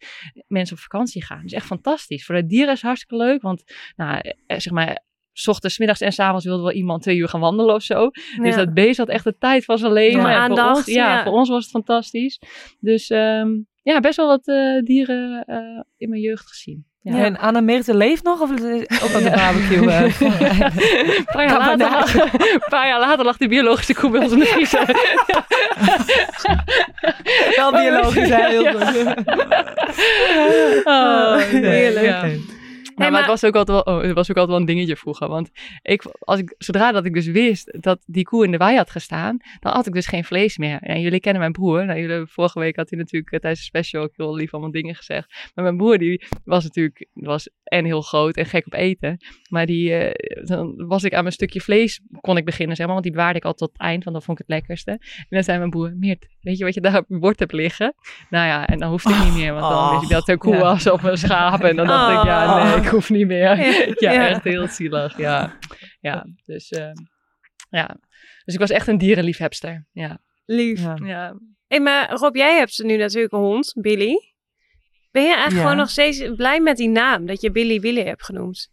mensen op vakantie gaan. Is echt fantastisch. Voor de dieren is het hartstikke leuk. Want nou, eh, zeg maar, s ochtends, 's middags en s avonds wilde wel iemand twee uur gaan wandelen of zo. Dus dat beest had echt de tijd van zijn leven. Ja, En voor aandacht, ons, ja, ja. voor ons was het fantastisch. Dus ehm, ja, best wel wat eh, dieren eh, in mijn jeugd gezien. Ja. En Anna Meerte leeft nog? Of ook aan de barbecue? eh? een, paar jaar later, lag- een paar jaar later lag die biologische koe bij ons in de vriezer. Wel biologisch, hè? Heel Ja. goed. Oh, heerlijk. Nou, maar, maar- het was ook altijd wel, oh, het was ook altijd wel een dingetje vroeger. Want ik, als ik, zodra dat ik dus wist dat die koe in de wei had gestaan, dan had ik dus geen vlees meer. En jullie kennen mijn broer. Nou, jullie, vorige week had hij natuurlijk eh, tijdens de special ook heel lief allemaal dingen gezegd. Maar mijn broer, die was natuurlijk was en heel groot en gek op eten. Maar die, eh, dan was ik aan mijn stukje vlees, kon ik beginnen, zeg maar. Want die bewaarde ik altijd tot het eind, want dat vond ik het lekkerste. En dan zei mijn broer, Meert, weet je wat je daar op je bord hebt liggen? Nou ja, en dan hoefde ik niet meer, want dan wist ik dat het een koe was of een schaap. En dan dacht ik, ja, Oh. nee, ik hoef niet meer. Ja, Ja. echt heel zielig, ja. Ja, dus, eh, ja. Dus ik was echt een dierenliefhebster, ja. Lief. Ja. ja. Hey, maar Rob, jij hebt nu natuurlijk een hond, Billy. Ben je eigenlijk Ja. gewoon nog steeds blij met die naam, dat je Billy Willy hebt genoemd?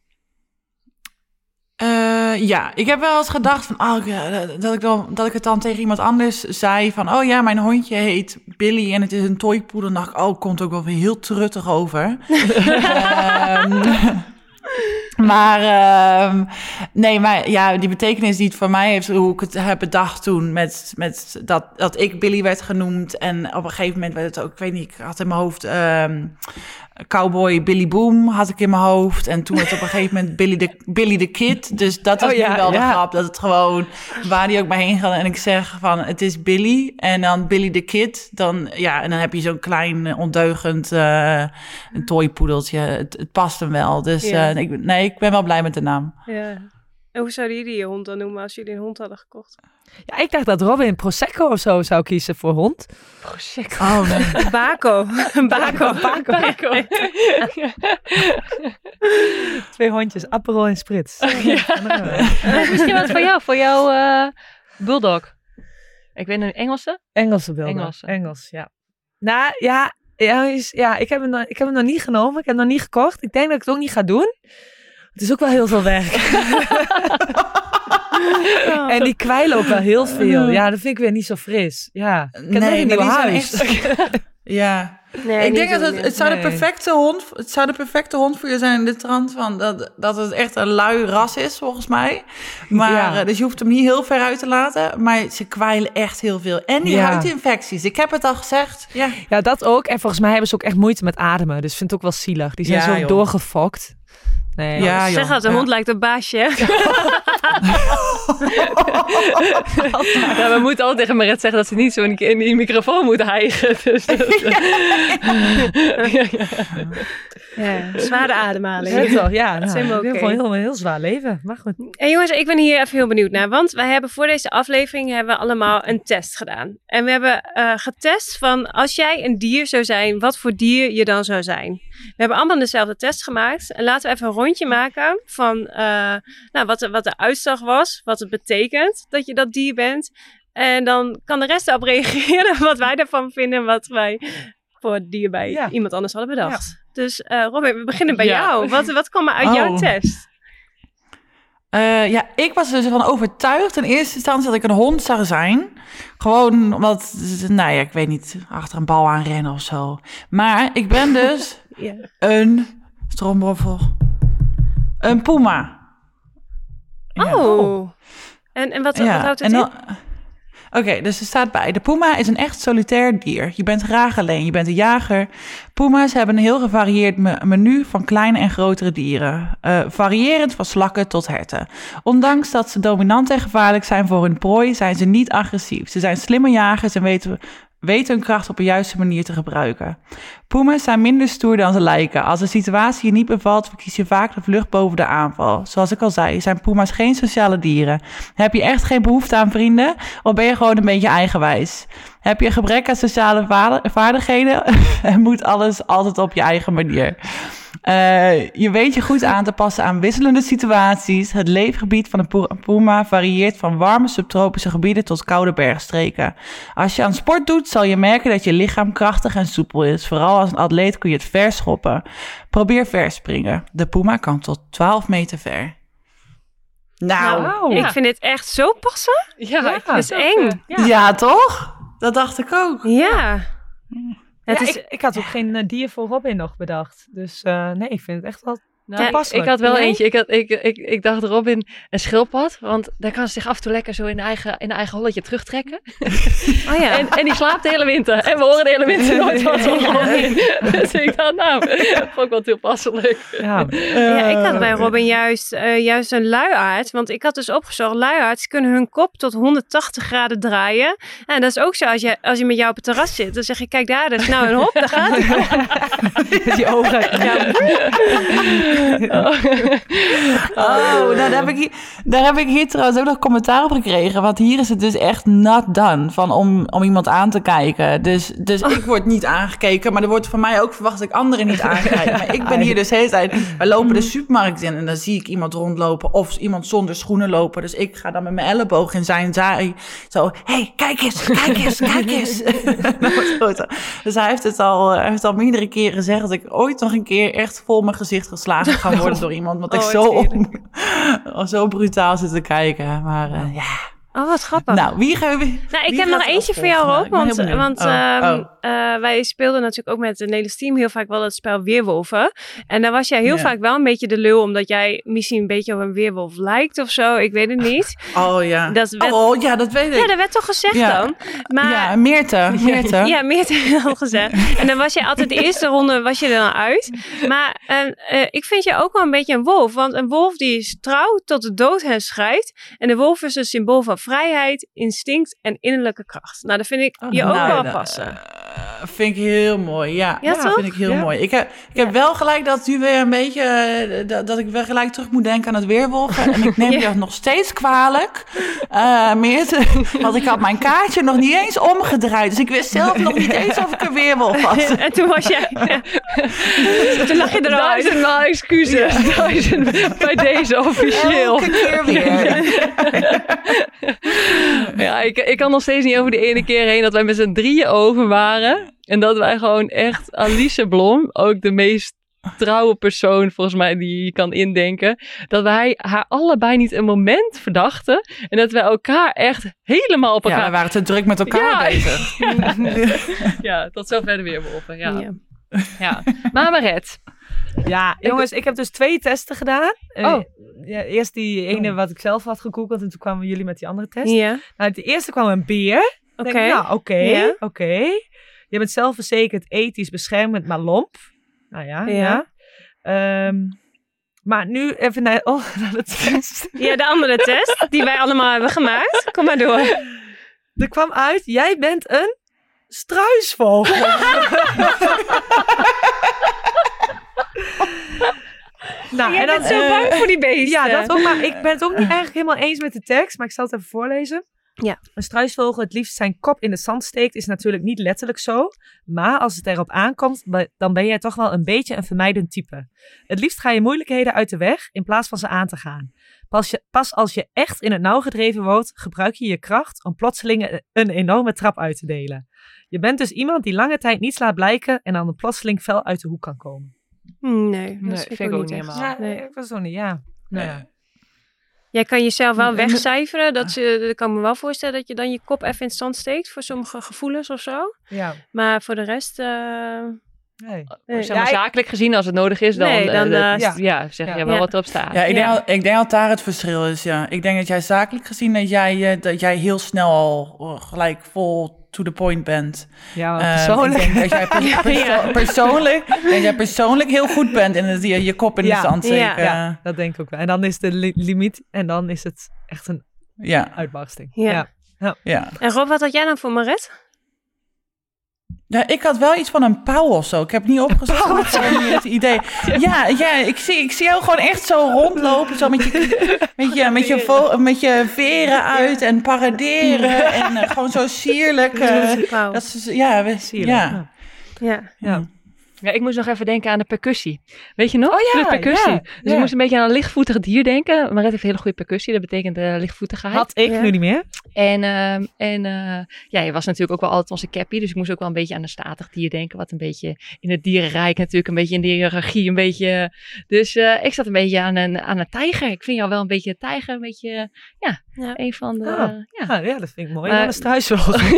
Eh, ja, ik heb wel eens gedacht van, oh, ja, dat, ik dan, dat ik het dan tegen iemand anders zei van, oh ja, mijn hondje heet Billy en het is een toypoedel. Dan dacht ik, oh, komt ook wel weer heel truttig over. Ehm, maar ehm, nee, maar ja, die betekenis die het voor mij heeft, hoe ik het heb bedacht toen met, met dat, dat ik Billy werd genoemd en op een gegeven moment werd het ook, ik weet niet, ik had in mijn hoofd ehm, Cowboy Billy Boom had ik in mijn hoofd. En toen werd op een gegeven moment Billy de, Billy the Kid. Dus dat was Oh ja, wel de grap. Dat het gewoon, waar die ook maar heen gaat. En ik zeg van, het is Billy. En dan Billy the Kid. Dan, ja, en dan heb je zo'n klein eh, ondeugend uh, een toypoedeltje. Het, het past hem wel. Dus eh, ik, nee, ik ben wel blij met de naam. Ja. En hoe zouden jullie je hond dan noemen als jullie een hond hadden gekocht? Ja, ik dacht dat Robin Prosecco of zo zou kiezen voor hond. Prosecco. Oh nee. Baco. Baco. Baco. Twee hondjes, Aperol en Spritz. Misschien wat voor jou, voor jouw eh bulldog. Ik weet een Engelse. Engelse. Engelse. Engels, ja. Nou, ja, ja, is, ja ik, heb hem nog, ik heb hem nog niet genomen. Ik heb hem nog niet gekocht. Ik denk dat ik het ook niet ga doen. Het is ook wel heel veel werk. en die kwijlen ook wel heel veel. Ja, dat vind ik weer niet zo fris. Ja, ik heb nog een zijn huis. echt- ja. Nee, ik denk dat het, het, zou de Nee. perfecte hond, het zou de perfecte hond voor je zijn in de trant van dat, dat het echt een lui ras is, volgens mij. Maar, Ja. eh, dus je hoeft hem niet heel ver uit te laten. Maar ze kwijlen echt heel veel. En die Ja. huidinfecties. Ik heb het al gezegd. Ja. Ja, dat ook. En volgens mij hebben ze ook echt moeite met ademen. Dus ik vind het ook wel zielig. Die zijn Ja, zo joh. doorgefokt. Nee. Ja, zeg dat, de Ja. hond lijkt op baasje. Ja, we moeten altijd tegen Maret zeggen dat ze niet zo in in die microfoon moet hijgen. Dus dat- Ja, zware ademhaling. Ja, toch? Ja, nou, ik heb oké. gewoon heel, een heel zwaar leven. Maar goed. En jongens, ik ben hier even heel benieuwd naar. Want wij hebben voor deze aflevering hebben we allemaal een test gedaan. En we hebben eh, getest van als jij een dier zou zijn, wat voor dier je dan zou zijn. We hebben allemaal dezelfde test gemaakt. En laten we even een rondje maken van eh, nou, wat, de, wat de uitslag was. Wat het betekent dat je dat dier bent. En dan kan de rest erop reageren wat wij ervan vinden. Wat wij voor het dier bij Ja. iemand anders hadden bedacht. Dus eh Robin, we beginnen bij Ja. jou. Wat, wat kwam er uit jouw Oh. test? Eh, ja, ik was er dus van overtuigd in eerste instantie dat ik een hond zou zijn. Gewoon omdat, nou ja, ik weet niet, achter een bal aan rennen of zo. Maar ik ben dus een stroomroffel. Een puma. Ja. Oh. En, en wat, wat houdt het en in? dan- Oké, dus er staat bij. De puma is een echt solitair dier. Je bent graag alleen, je bent een jager. Puma's hebben een heel gevarieerd me- menu van kleine en grotere dieren. Eh, variërend van slakken tot herten. Ondanks dat ze dominant en gevaarlijk zijn voor hun prooi, zijn ze niet agressief. Ze zijn slimme jagers en weten, weten hun kracht op de juiste manier te gebruiken. Puma's zijn minder stoer dan ze lijken. Als de situatie je niet bevalt, verkies je vaak de vlucht boven de aanval. Zoals ik al zei, zijn puma's geen sociale dieren. Heb je echt geen behoefte aan vrienden? Of ben je gewoon een beetje eigenwijs? Heb je gebrek aan sociale vaardi- vaardigheden? en moet alles altijd op je eigen manier? Eh, je weet je goed aan te passen aan wisselende situaties. Het leefgebied van de pu- puma varieert van warme subtropische gebieden tot koude bergstreken. Als je aan sport doet, zal je merken dat je lichaam krachtig en soepel is. Vooral als een atleet kun je het ver schoppen. Probeer verspringen. De puma kan tot 12 meter ver. Nou. Ik vind dit echt zo passen. Ja, ik Dat is eng. ja. toch? Dat dacht ik ook. Ja. Het Ja, is, ik, ik had ook geen eh, dier voor Robin nog bedacht. Dus eh, nee, ik vind het echt wel... Nou, ik, had wel eentje. Ik, had, ik, ik, ik dacht Robin een schildpad. Want daar kan ze zich af en toe lekker zo in eigen, in eigen holletje terugtrekken. oh ja. En, en die slaapt de hele winter. En we horen de hele winter nooit wat van Robin. Dus ik dacht, nou, dat vond ik wel toepasselijk. Ja, ja, ik had bij Robin juist, eh, juist een luiaard. Want ik had dus opgezocht, luiaards kunnen hun kop tot 180 graden draaien. En dat is ook zo, als je, als je met jou op het terras zit, dan zeg je, kijk daar, dat is nou een hop, daar gaat hij. die ogen. Oh, nou, daar, heb ik hier, daar heb ik hier trouwens ook nog commentaar op gekregen. Want hier is het dus echt not done van om, om iemand aan te kijken. Dus, dus ik word niet aangekeken. Maar er wordt van mij ook verwacht dat ik anderen niet aankijk. Maar ik ben hier dus de hele tijd... Wij lopen de supermarkt in en dan zie ik iemand rondlopen. Of iemand zonder schoenen lopen. Dus ik ga dan met mijn elleboog in zijn zaai. Zo, hé, hey, kijk eens, kijk eens, kijk eens. Dus hij heeft het al, hij heeft al meerdere keren gezegd... dat ik ooit nog een keer echt vol mijn gezicht geslagen ga worden door iemand. Want ik Oh, zo, om, zo brutaal zit te kijken. Maar eh, ja... Oh, wat grappig. Nou, wie gaan we... Nou, ik heb nog eentje voor jou, Rob. ben Want, want Oh, ehm, oh. eh, wij speelden natuurlijk ook met het Nederlands team heel vaak wel het spel Weerwolven. En daar was jij heel vaak wel een beetje de lul, omdat jij misschien een beetje op een weerwolf lijkt of zo. Ik weet het niet. Oh ja. Dat werd- Oh ja, dat weet ik. Ja, dat werd toch gezegd Ja. dan? Maar ja, Meerte. Meerte. Ja, meer te al gezegd. En dan was je altijd de eerste ronde was je er dan uit. Maar eh, eh, ik vind je ook wel een beetje een wolf. Want een wolf die is trouw tot de dood hen scheidt. En de wolf is een symbool van vrijheid, instinct en innerlijke kracht. Nou, dat vind ik je ook Nou, wel dat, passen. eh, vind ik heel mooi, ja. Ja, toch? vind ik heel Ja. mooi. Ik heb, ik heb wel gelijk dat u weer een beetje... eh, dat, dat ik weer gelijk terug moet denken aan het weerwolven. En ik neem je dat nog steeds kwalijk. Eh Meerte, want ik had mijn kaartje nog niet eens omgedraaid. Dus ik wist zelf nog niet eens of ik een weerwolf was. En toen was jij... toen lag je eruit. Duizendmaal excuses. Duizend bij deze officieel. Elke keer weer. Ja, ik, ik kan nog steeds niet over de ene keer heen dat wij met z'n drieën over waren. En dat wij gewoon echt Alice Blom, ook de meest trouwe persoon volgens mij die je kan indenken. Dat wij haar allebei niet een moment verdachten. En dat wij elkaar echt helemaal op Ja, elkaar... we waren te druk met elkaar Ja. bezig. Ja, tot zover de weerwolven. Ja. Ja. Ja. Maar Maret. Ja, jongens, ik heb dus twee testen gedaan. Eh, Oh. ja, eerst die ene wat ik zelf had gegoogeld en toen kwamen jullie met die andere test. Ja, Nou, de eerste kwam een beer. oké. Nou, oké, Ja. oké. Je bent zelfverzekerd, ethisch beschermend, maar lomp. Nou ja, Ja. ja. Ehm, Maar nu even naar, oh, naar de test. Ja, de andere test die wij allemaal hebben gemaakt. Kom maar door. Er kwam uit, jij bent een struisvogel. nou, Jij en dan, bent zo eh, bang voor die beesten. Ja, dat ook, maar ik ben het ook niet eigenlijk helemaal eens met de tekst, maar ik zal het even voorlezen. Ja. Een struisvogel het liefst zijn kop in de zand steekt, is natuurlijk niet letterlijk zo. Maar als het erop aankomt, dan ben jij toch wel een beetje een vermijdend type. Het liefst ga je moeilijkheden uit de weg in plaats van ze aan te gaan. Pas, je, pas als je echt in het nauw gedreven wordt, gebruik je je kracht om plotseling een- een enorme trap uit te delen. Je bent dus iemand die lange tijd niets laat blijken en dan een plotseling fel uit de hoek kan komen. Hm, Nee, dat Nee, vind, vind ik ook niet helemaal. Ja, Nee. ik was ook niet, ja. Nou ja. Jij kan jezelf wel En- wegcijferen. Dat ze, ik kan me wel voorstellen dat je dan je kop even in het zand steekt voor sommige gevoelens of zo. ja. Maar voor de rest. eh, Nee. nee. Zeg maar, Ja, zakelijk gezien, als het nodig is, dan, Nee, eh, dan, dat- eh, ja. ja. zeg Ja. je wel Ja. wat erop staat. Ja, ik denk, Ja. al- ik denk dat daar het verschil is, ja. Ik denk dat jij zakelijk gezien, dat jij, dat jij heel snel al gelijk vol to the point bent. Ja, Ehm, persoonlijk. ik denk dat jij per- perso- persoonlijk, dat jij persoonlijk heel goed bent in het je, je kop in Ja. de zand Ja. steken. Ja, Ja. dat denk ik ook wel. En dan is de li- limiet en dan is het echt een Ja, uitbarsting. Ja. ja. En Rob, wat had jij dan voor Maret? ik had wel iets van een pauw of zo. Ik heb het niet opgeschreven. meer het idee. Ja, ja ik, zie, ik zie jou gewoon echt zo rondlopen. Zo met je, met je, met je, met je veren uit en paraderen. En eh, gewoon zo sierlijk. eh, dat is, ja, we, Sierlijk, ja. Ja. Ja. Ja, ik moest nog even denken aan de percussie. Weet je nog? Oh ja, de percussie. ja, dus ja. ik moest een beetje aan een lichtvoetig dier denken. Maar het heeft een hele goede percussie. Dat betekent uh, lichtvoetigheid. Had ik Ja. nu niet meer. En, ehm, en eh, ja, je was natuurlijk ook wel altijd onze cappy. Dus ik moest ook wel een beetje aan een statig dier denken. Wat een beetje in het dierenrijk natuurlijk een beetje in de hiërarchie. Een beetje. Dus eh, ik zat een beetje aan een, aan een tijger. Ik vind jou wel een beetje een tijger. Een beetje, ja, Ja. een van de... Oh. ja. Ja, ja, dat vind ik mooi. Een struisvogel.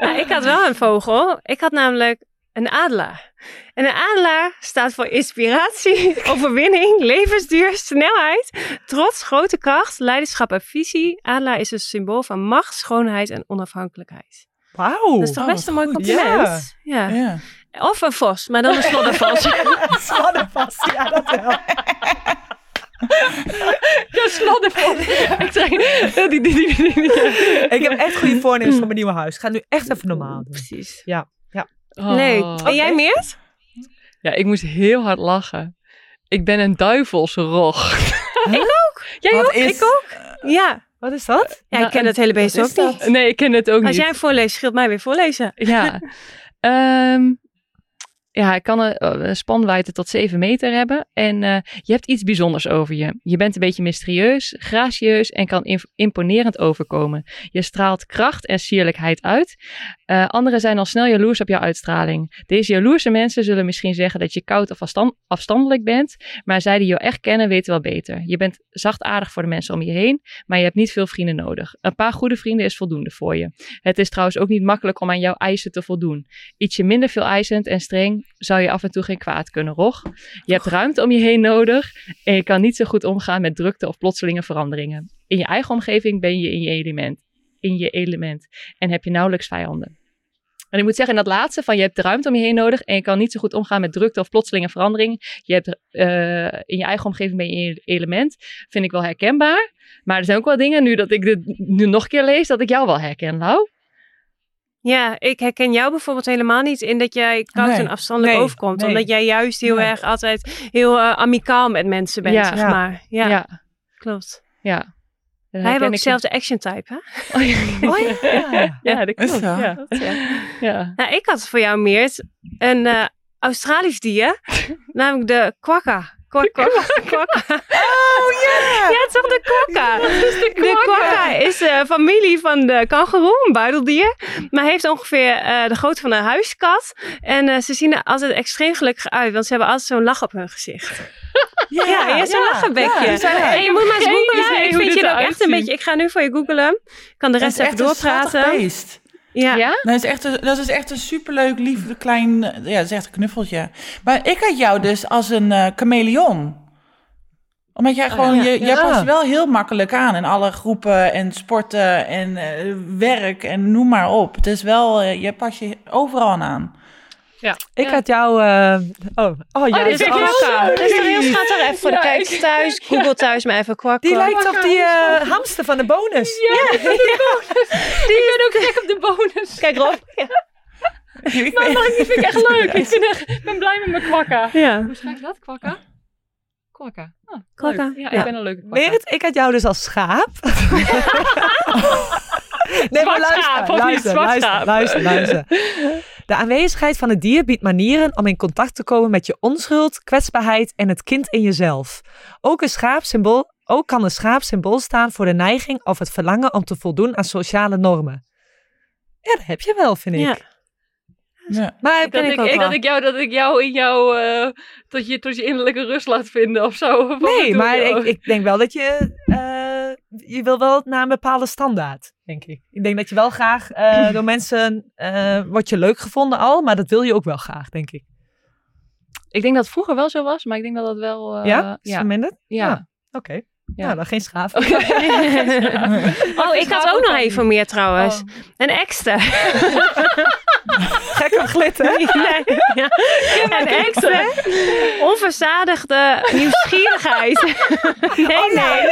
Ja, ik had wel een vogel. Ik had namelijk een adelaar. En een adelaar staat voor inspiratie, overwinning, levensduur, snelheid, trots, grote kracht, leiderschap en visie. Adelaar is een symbool van macht, schoonheid en onafhankelijkheid. Wauw. Dat is toch oh, best een mooi compliment? Ja. Ja. Of een vos, maar dan een sloddervos. vast. Ja, dat wel. Ja, ik zeg, die, die, die, die, die- Ik heb echt goede voornemens voor mijn nieuwe huis. Ik ga het nu echt even normaal doen. Precies. Oh. Leuk. En jij Meert? Ja, ik moest heel hard lachen. Ik ben een duivelsrog. Huh? Jij Wat ook? is- Ik ook? Ja. Wat is dat? Ja, Nou, ik ken een- het hele beest ook niet. Nee, ik ken het ook Als niet. jij hem voorleest, scheelt mij weer voorlezen. Ja. Ehm, ja, ik kan een, eh, een spanwijdte tot 7 meter hebben. En eh, je hebt iets bijzonders over je. Je bent een beetje mysterieus, gracieus en kan imponerend overkomen. Je straalt kracht en sierlijkheid uit. Eh, anderen zijn al snel jaloers op jouw uitstraling. Deze jaloerse mensen zullen misschien zeggen dat je koud of afstand- afstandelijk bent. Maar zij die jou echt kennen, weten wel beter. Je bent zachtaardig voor de mensen om je heen, maar je hebt niet veel vrienden nodig. Een paar goede vrienden is voldoende voor je. Het is trouwens ook niet makkelijk om aan jouw eisen te voldoen. Ietsje minder veel eisend en streng zou je af en toe geen kwaad kunnen, Rog. Je hebt ruimte om je heen nodig en je kan niet zo goed omgaan met drukte of plotselinge veranderingen. In je eigen omgeving ben je in je element. In je element. En heb je nauwelijks vijanden. En ik moet zeggen, in dat laatste van je hebt ruimte om je heen nodig en je kan niet zo goed omgaan met drukte of plotselinge verandering. Je hebt eh, in je eigen omgeving ben je in je element. Vind ik wel herkenbaar. Maar er zijn ook wel dingen, nu dat ik dit nu nog een keer lees, dat ik jou wel herken, Lau. Ja, ik herken jou bijvoorbeeld helemaal niet in dat jij koud Nee. en afstandelijk Nee, overkomt. nee. Omdat jij juist heel erg altijd heel eh, amicaal met mensen bent, Ja. zeg Ja. maar. Ja, ja. klopt. ja. Wij hebben ook dezelfde action type, hè? Oh, ja. Oh ja. Ja, dat klopt. Ja. Ja. Nou, ik had voor jou, Meert, een eh, Australisch dier. namelijk de quokka. Kwak, kwak, kwakka. Oh ja! Ja, toch de quokka. De quokka is de familie van de kangoeroe, een buideldier. Maar heeft ongeveer eh, de grootte van een huiskat. En eh, ze zien er altijd extreem gelukkig uit, want ze hebben altijd zo'n lach op hun gezicht. Ja, ja, zo'n lachenbekje. die zijn en je moet maar eens googelen. Ik vind je ook echt een beetje... Ik ga nu voor je googelen. Ik kan de rest is even doorpraten. Ja. Ja? Dat is, echt een, dat is echt een superleuk, lief, klein... Ja, dat is echt een knuffeltje. Maar ik had jou dus als een eh chameleon. Omdat jij gewoon... ja. Je, jij Ja. past wel heel makkelijk aan in alle groepen en sporten en eh, werk en noem maar op. Het is wel... eh, je past je overal aan. Ja. Ik Ja. had jou... eh, oh, oh, ja, vind is ik Kwakka. Dat is heel schattig. Even voor de Ja, kijkers ik- thuis. Google thuis maar even kwakka. Die lijkt op die eh, hamster van de bonus. Ja, Die ben ook gek op de bonus. Kijk Rob. Maar mag ik- die vind ik echt leuk. Ik vind echt- ik ben blij met mijn kwakka. Ja. Hoe schrijf je dat? Kwakka? Kwakka. Ah, Kwakka, leuk. Ja, ja. ik ben een leuke kwakka. Merit, ik had jou dus als schaap. nee, maar luister, luister, schaap. luister, luister. De aanwezigheid van het dier biedt manieren om in contact te komen met je onschuld, kwetsbaarheid en het kind in jezelf. Ook, een schaapsymbool, ook kan een schaap symbool staan voor de neiging of het verlangen om te voldoen aan sociale normen. Ja, dat heb je wel, vind ik. Ja. Ja. Maar Dat ik, ik ook ik- wel. dat ik jou, dat ik jou in jou, eh, tot je, tot je innerlijke rust laat vinden of zo. Of wat Nee, maar ik, ik denk wel dat je... eh, je wil wel naar een bepaalde standaard, denk ik. Ik denk dat je wel graag eh, door mensen... eh wordt je leuk gevonden al, maar dat wil je ook wel graag, denk ik. Ik denk dat het vroeger wel zo was, maar ik denk dat dat wel... eh, ja? Is ja. verminderd? Ja. Ja. Oké. Ja. Nou, dan geen schaaf. Oh, ik had ook nog even meer trouwens. Oh. Een extra. Gek op glitter. Nee, ja. Een extra. Onverzadigde nieuwsgierigheid. Nee, nee.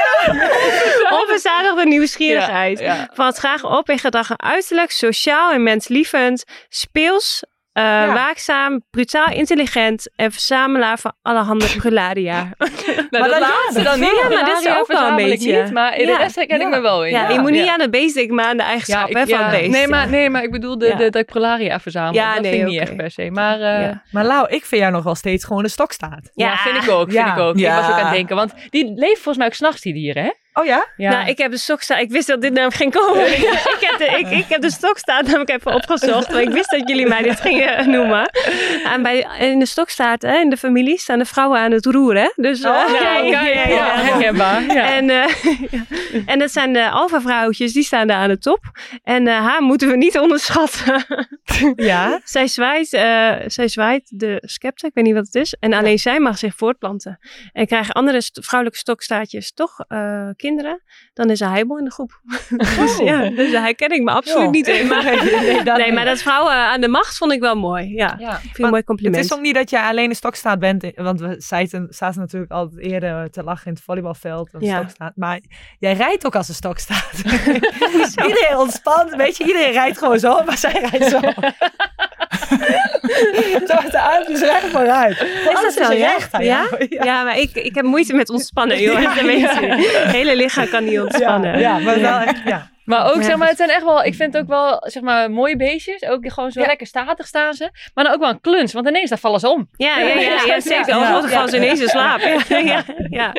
Onverzadigde nieuwsgierigheid. Ja. Valt graag op in gedragen uiterlijk, sociaal en menslievend, speels, eh, waakzaam, brutaal intelligent en verzamelaar van allerhande prularia. Nou, Maar dat dat- laatste dan niet. Ja, maar dit is ook wel een verzamel ik beetje. Niet, maar in Ja. de rest herken Ja. ik me wel in. Ja, je moet niet aan het beest denken, maar aan de eigenschap ik- hè, van ja. het beest. Nee, maar, nee, maar ik bedoel de, Ja. de, de prularia verzamelen. Ja, dat nee, vind ik niet echt per se. Maar eh, Ja. Maar Lau, ik vind jou nog wel steeds gewoon de stokstaart. ja, Ja. vind ik ook. Vind Ja. ik ook. Ja. Ik was ook aan het denken. Want die leven volgens mij ook s'nachts, die dieren, hè? Oh ja? Ja. Nou, ik heb de stokstaart. Ik wist dat dit namelijk ging komen. ik, heb de, ik, ik heb de stokstaart namelijk even opgezocht. Want ik wist dat jullie mij dit gingen noemen. En bij, in de stokstaart, hè, in de familie, staan de vrouwen aan het roer. Hè? Dus, eh, Oh, ja, ja, ja, ja, herkenbaar. En, eh, en dat zijn de alfa-vrouwtjes, die staan daar aan de top. En eh, haar moeten we niet onderschatten. Ja. zij, zwaait, eh, zij zwaait de scepter, ik weet niet wat het is. En alleen zij mag zich voortplanten. En krijgen andere st- vrouwelijke stokstaartjes toch eh, kinderen, dan is er heibel in de groep. dus, ja, dus daar herken ik me absoluut niet in. Maar, nee, dat nee, maar dat vrouwen aan de macht vond ik wel mooi. Ja, Ja. ik vind het een mooi Het compliment. is ook niet dat je alleen een stokstaat bent, want we zaten, zaten natuurlijk altijd eerder te lachen in het volleybalveld. Ja. stokstaat. Maar jij rijdt ook als een stokstaat. iedereen ontspant, weet je, iedereen rijdt gewoon zo, maar zij rijdt zo. zo met de armpjes recht vooruit. Is dat zo, ja? recht aan Ja? Ja, maar ik, ik heb moeite met ontspannen, joh. Je. Het hele lichaam kan niet ontspannen. Ja, ja, maar wel echt, ja. Maar ook, Ja. zeg maar, het zijn echt wel, ik vind het ook wel, zeg maar, mooie beestjes. Ook gewoon zo Ja. lekker statig staan ze. Maar dan ook wel een kluns, want ineens daar vallen ze om. Ja, ja, ja, ja, zeker. Ja. Oh dan gaan ze ineens in slaap. Ja, ja, ja.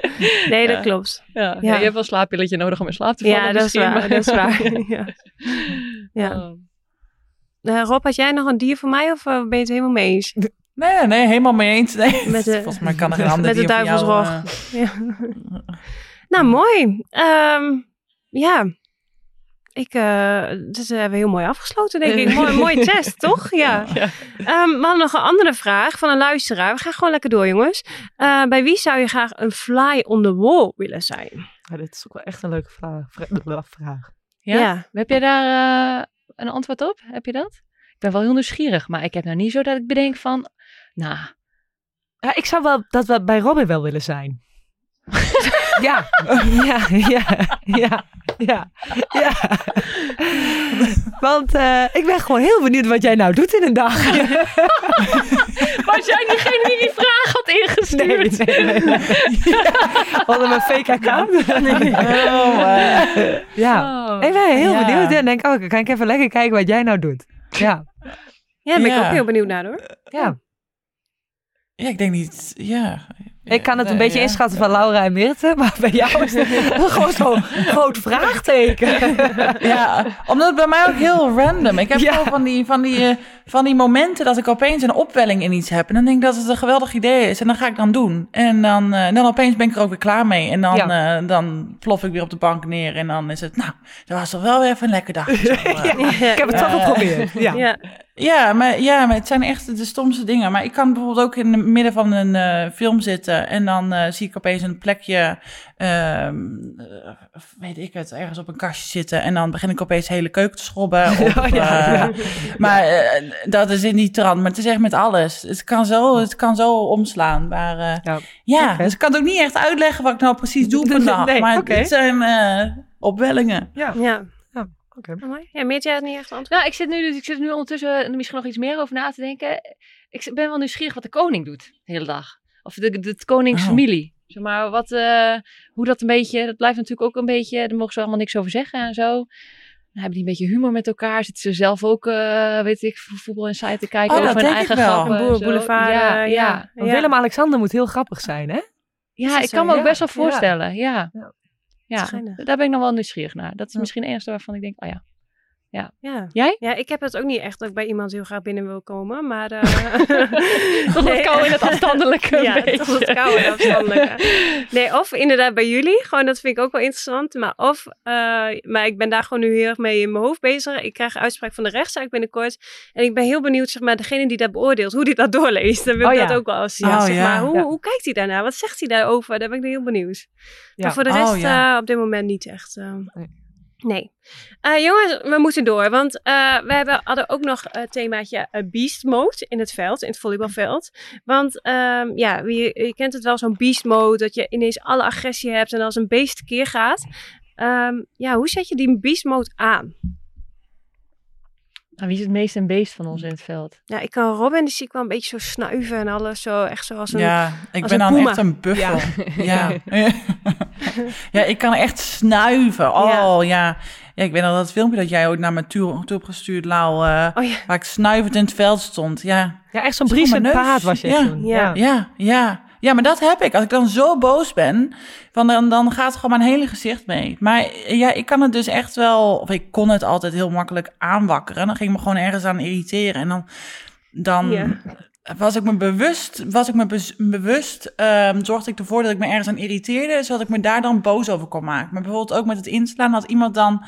Nee, dat Ja. klopt. Ja. Ja. Ja, je hebt wel een slaappilletje nodig om in slaap te vallen. Ja, dat is misschien, waar. maar- Dat is waar. Ja. Ja. Eh, Rob, had jij nog een dier voor mij of eh, ben je het helemaal mee eens? Nee, nee, helemaal mee eens. Nee. Met de- Volgens mij kan er een ander met de dier voor jou, duivelsrog. eh, Ja. Nou, mooi. Ehm, ja. Ik, dus hebben we heel mooi afgesloten, denk ik. Mooi, mooie test, toch? Ja. Ja. Ehm, we hadden nog een andere vraag van een luisteraar. We gaan gewoon lekker door, jongens. Eh, bij wie zou je graag een fly on the wall willen zijn? Ja, dit is ook wel echt een leuke vraag. Vra- vraag. Ja? Heb jij daar eh, een antwoord op? Heb je dat? Ik ben wel heel nieuwsgierig, maar ik heb nou niet zo dat ik bedenk van, nou, Ja, ik zou wel dat we bij Robin wel willen zijn. ja. ja, ja, ja, ja, ja. Want eh, ik ben gewoon heel benieuwd wat jij nou doet in een dag. was jij diegene die die vraag had ingestuurd? Nee, nee, nee. Ja. Onder mijn fake account. Oh, eh, Ja. Oh. Ik ben heel Ja. benieuwd en denk, oh, kan ik even lekker kijken wat jij nou doet. Ja. Ja, daar ben ik Ja. ook heel benieuwd naar, hoor. ja. ja, ik denk niet. Ja. Ik kan het een beetje inschatten van Laura en Mirte, maar bij jou is het gewoon zo'n groot vraagteken. Ja, omdat het bij mij ook heel random. Ik heb gewoon van die, van, die, eh, van die momenten dat ik opeens een opwelling in iets heb. En dan denk ik dat het een geweldig idee is. En dan ga ik dan doen. En dan, eh, dan opeens ben ik er ook weer klaar mee. En dan, Ja. eh, dan plof ik weer op de bank neer. En dan is het, nou, dat was toch wel weer even een lekker dag. Zo, eh. Ik heb het toch geprobeerd. Ja. Ja. Ja maar, ja, maar het zijn echt de stomste dingen. Maar ik kan bijvoorbeeld ook in het midden van een eh, film zitten en dan eh, zie ik opeens een plekje, ehm, eh, weet ik het, ergens op een kastje zitten. En dan begin ik opeens de hele keuken te schrobben. Of, Oh, ja, eh, ja. Maar eh, dat is in die trant. Maar het is echt met alles. Het kan zo, het kan zo omslaan. Maar eh, Ja. dus ik kan het ook niet echt uitleggen wat ik nou precies doe vandaag. Nee, maar oké. het zijn eh, opwellingen. Ja, Ja. oké. Mooi. Ja, Meert, jij het niet echt antwoord? Nou, ik zit nu, dus ik zit nu ondertussen er misschien nog iets meer over na te denken. Ik ben wel nieuwsgierig wat de koning doet de hele dag. Of de, de, de koningsfamilie. Zeg maar, wat, eh, hoe dat een beetje, dat blijft natuurlijk ook een beetje, daar mogen ze allemaal niks over zeggen en zo. Dan hebben die een beetje humor met elkaar. Zitten ze zelf ook, eh, weet ik, vo- voetbal en site te kijken Oh, over dat hun denk ik eigen wel. grappen. Een en zo. boerenboulevard, Ja, eh, ja. ja. Willem-Alexander moet heel grappig zijn, hè? Ja, ik zo? kan me ook best wel voorstellen. Ja. Ja. Daar ben ik nog wel nieuwsgierig naar. Dat is misschien de enige waarvan ik denk, oh ja. Ja. Jij? Ja, ik heb het ook niet echt dat ik bij iemand heel graag binnen wil komen, maar... eh, Toch Nee. wat kou in het afstandelijke ja, beetje. toch het koude afstandelijke. Nee, of inderdaad bij jullie. Gewoon, dat vind ik ook wel interessant. Maar of, eh, maar ik ben daar gewoon nu heel erg mee in mijn hoofd bezig. Ik krijg een uitspraak van de rechtszaak binnenkort. En ik ben heel benieuwd, zeg maar, degene die dat beoordeelt, hoe die dat doorleest. Dan wil Oh, ik ja. dat ook wel eens zien. Oh, zeg ja. maar, hoe, Ja. hoe kijkt hij daarnaar? Wat zegt hij daarover? Daar ben ik heel benieuwd. Ja. Maar voor de Oh, rest ja. eh, op dit moment niet echt. eh, Nee. Nee. Eh, jongens, we moeten door. Want eh, we hebben, hadden ook nog het themaatje eh, beast mode in het veld, in het volleybalveld. Want ehm, ja, je, je kent het wel, zo'n beast mode, dat je ineens alle agressie hebt en als een beest keer gaat. Ehm, ja, hoe zet je die beast mode aan? Nou, wie is het meest een beest van ons in het veld? Ja, ik kan Robin, die zie ik wel een beetje zo snuiven en alles, zo echt zoals een... Ja, ik als ben een dan puma. echt een buffel. Ja. Ja. ik kan echt snuiven. Oh ja. ja. ik weet nog dat filmpje dat jij ooit naar me toe, toe hebt gestuurd, Lau. eh, Oh ja. Waar ik snuivend in het veld stond. Ja, Ja, echt zo'n Schoon Bries en mijn neus. paard was je Ja. toen. Ja. ja, ja. Ja, maar dat heb ik. Als ik dan zo boos ben, van dan, dan gaat gewoon mijn hele gezicht mee. Maar ja, ik kan het dus echt wel... Of ik kon het altijd heel makkelijk aanwakkeren. Dan ging ik me gewoon ergens aan irriteren. En dan... dan Ja. Was ik me bewust, was ik me bewust ehm, zorgde ik ervoor dat ik me ergens aan irriteerde, zodat ik me daar dan boos over kon maken. Maar bijvoorbeeld ook met het inslaan, dat iemand dan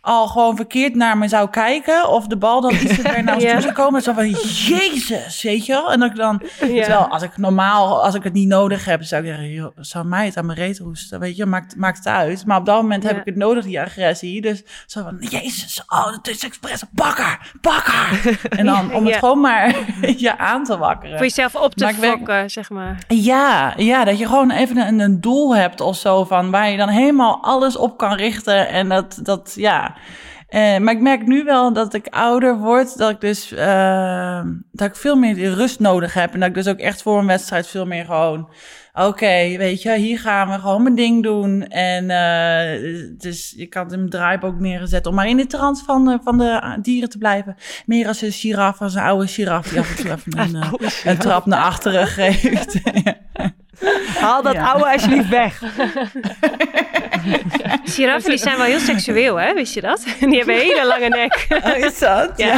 al gewoon verkeerd naar me zou kijken, of de bal dan iets te ver naar ons Ja. toe zou komen, zo van, jezus, weet je wel? En dat ik dan, Ja. terwijl als ik normaal, als ik het niet nodig heb, zou ik zeggen, joh, zou mij het aan mijn reet roesten, weet je, maakt, maakt het uit. Maar op dat moment heb ik het nodig, die agressie, dus zo van, jezus, oh, het is expres, pak haar. En dan om het gewoon maar je aan te wakkeren. Voor jezelf op te fokken, zeg maar. Ja, ja, dat je gewoon even een, een doel hebt of zo van waar je dan helemaal alles op kan richten. En dat, dat ja. Eh, maar ik merk nu wel dat ik ouder word, dat ik dus eh, dat ik veel meer die rust nodig heb. En dat ik dus ook echt voor een wedstrijd veel meer gewoon, oké, weet je, hier gaan we gewoon mijn ding doen. En eh, dus ik had een draaiboek neergezet om maar in de trant van, van de dieren te blijven. Meer als een giraf, als een oude giraf die af en toe even een, een trap naar achteren geeft. Haal dat Ja. oude alsjeblieft weg. Giraffen die zijn wel heel seksueel, hè? Wist je dat? Die hebben een hele lange nek. Oh, is dat? Ja.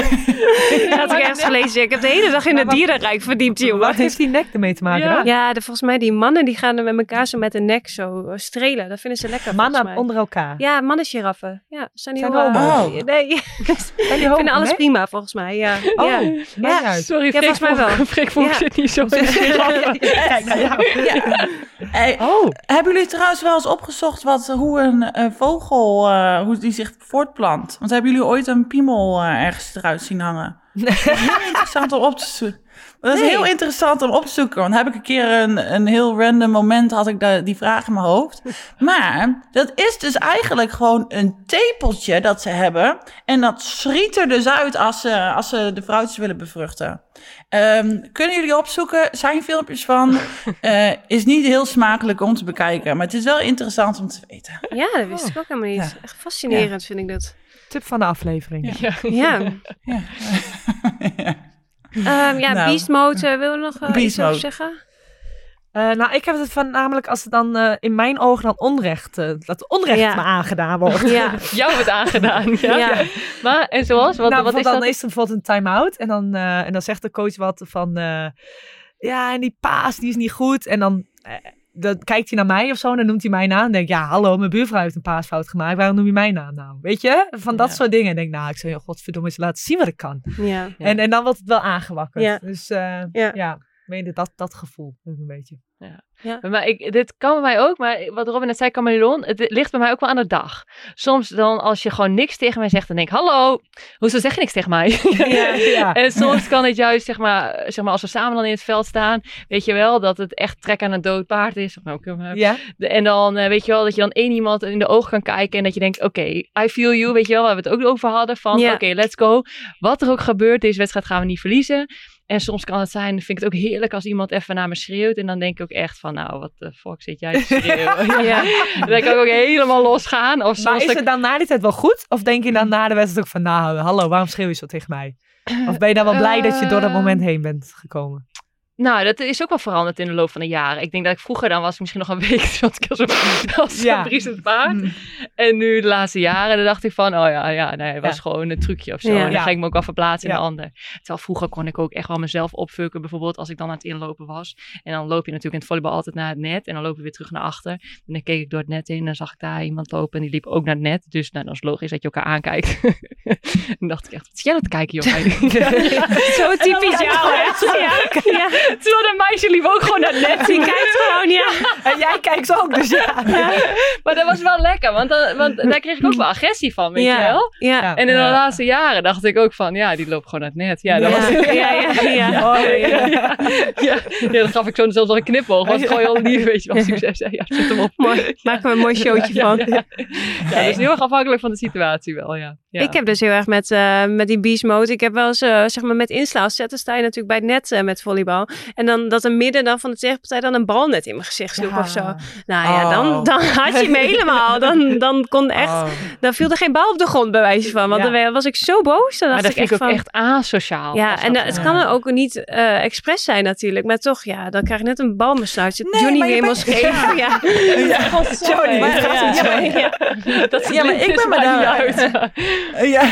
Dat had ik ergens gelezen. Ik heb de hele dag in het dierenrijk verdiept, Wat jongen. heeft die nek ermee te maken? Ja. dan? Ja, de, volgens mij die mannen die gaan er met elkaar zo met de nek zo eh, strelen. Dat vinden ze lekker, volgens Mannen mij. onder elkaar. Ja, mannen giraffen. Ja, zijn die Zijn heel... eh, homo's? oh. Nee, Zijn die ik vind alles prima, volgens mij. Ja. Oh, ja. Ja. Sorry, Ja, volgens mij wel. Freek Ja. zit niet zo in. Kijk naar jou. Hey, Oh, hebben jullie trouwens wel eens opgezocht wat, hoe een vogel, eh, hoe die zich voortplant? Want hebben jullie ooit een piemel eh, ergens eruit zien hangen? Heel interessant om op te zoeken. Dat is Nee. heel interessant om op te zoeken. Want heb ik een keer een, een heel random moment had ik die vraag in mijn hoofd. Maar dat is dus eigenlijk gewoon een tepeltje dat ze hebben. En dat schiet er dus uit als ze, als ze de vrouwtjes willen bevruchten. Ehm, kunnen jullie opzoeken? Zijn filmpjes van. Eh, is niet heel smakelijk om te bekijken. Maar het is wel interessant om te weten. ja, dat wist ik ook helemaal niet. Ja. Echt fascinerend vind ik dat. tip van de aflevering. Ja. Ja. Ja. Ehm, ja, Nou. Beast Mode, wil je nog eh, Beast iets over zeggen? Eh, nou, ik heb het van namelijk als het dan eh, in mijn ogen dan onrecht, eh, dat onrecht Ja. me aangedaan wordt. Ja. Jou wordt aangedaan. Ja. Ja. Maar, en zoals? Wat, nou, wat is dan dat? is er bijvoorbeeld een time-out en dan, eh, en dan zegt de coach wat van, eh, ja, en die paas die is niet goed. En dan, dan kijkt hij naar mij of zo en dan noemt hij mijn naam. En denk ik, ja, hallo, mijn buurvrouw heeft een paasfout gemaakt. Waarom noem je mijn naam nou? Weet je? Van dat Ja. soort dingen. En ik denk, nou, ik zou je godverdomme eens laten zien wat ik kan. Ja. En, en dan wordt het wel aangewakkerd. Ja. Dus eh, Ja. Ja. dat, dat gevoel een beetje. Maar ik, dit kan bij mij ook, maar wat Robin net zei, Camelon, het ligt bij mij ook wel aan de dag. Soms dan, als je gewoon niks tegen mij zegt, dan denk ik, hallo, hoezo zeg je niks tegen mij? Ja, ja. En soms kan het juist, zeg maar, zeg maar, als we samen dan in het veld staan, weet je wel, dat het echt trek aan een dood paard is. Of nou, ik hem heb. ja. De- En dan eh, weet je wel dat je dan één iemand in de ogen kan kijken en dat je denkt, oké, I feel you, weet je wel, waar we het ook over hadden van, Ja. oké, let's go. Wat er ook gebeurt, deze wedstrijd gaan we niet verliezen. En soms kan het zijn, vind ik het ook heerlijk als iemand even naar me schreeuwt. En dan denk ik ook echt van, nou, wat de fuck zit jij te schreeuwen? ja. Dan kan ik ook helemaal losgaan. Of Maar is het dan na die tijd wel goed? Of denk je dan na de wedstrijd ook van, nou, hallo, waarom schreeuw je zo tegen mij? Of ben je dan wel blij dat je door dat Eh, moment heen bent gekomen? Nou, dat is ook wel veranderd in de loop van de jaren. Ik denk dat ik vroeger, dan was ik misschien nog een week, zat ik als een, als Ja. een briesend paard. En nu de laatste jaren, dan dacht ik van, oh ja, ja nee, het was Ja. gewoon een trucje of zo. Ja. En dan ga ik me ook wel verplaatsen in de ander. Terwijl vroeger kon ik ook echt wel mezelf opfukken, bijvoorbeeld als ik dan aan het inlopen was. En dan loop je natuurlijk in het volleybal altijd naar het net. En dan loop je weer terug naar achter. En dan keek ik door het net in en dan zag ik daar iemand lopen. En die liep ook naar het net. Dus nou, dan is het logisch dat je elkaar aankijkt. en dan dacht ik echt, wat zie jij dat kijken, joh? Zo typisch jou, hè? Ja. Terwijl dat meisje liep ook gewoon naar het net. Die kijkt gewoon, ja. En jij kijkt ook, dus ja. Maar dat was wel lekker, want, dan, want daar kreeg ik ook wel agressie van, weet je wel? Ja. En in de laatste jaren dacht ik ook van, ja, die loopt gewoon naar het net. Ja, dat Ja. was Ja, ja, ja. Ja. ja, ja, ja. Ja, dan gaf ik zo zelfs nog een knipoog. Was gewoon heel lief, weet je wel. Succes, ja, zet hem op. Mooi. Maken we een mooi showtje Ja, van. Ja, ja, dat is heel erg afhankelijk van de situatie wel, ja. ja. Ik heb dus heel erg met, eh, met die beast mode. Ik heb wel eens, eh, zeg maar, met inslaan zetten sta je natuurlijk bij het net eh, met volleybal. En dan dat een midden dan van de tegenpartij dan een bal net in mijn gezicht sloeg of zo. Nou ja, dan, Oh. dan had je me helemaal. Dan, dan kon echt, Oh. dan viel er geen bal op de grond bij wijze van. Want Ja. dan was ik zo boos. Dan maar dat ik vind ik ook van, echt asociaal. Ja, en dat. het kan er ook niet eh expres zijn natuurlijk. Maar toch, ja, dan krijg je net een bal in mijn snuit. Zit Nee, Johnny maar weer bent- geven. Ja. Ja. Johnny, Maar- ja. om Ja, Johnny. maar- Dat Ja, maar ik ben me daar- niet uit. Ja,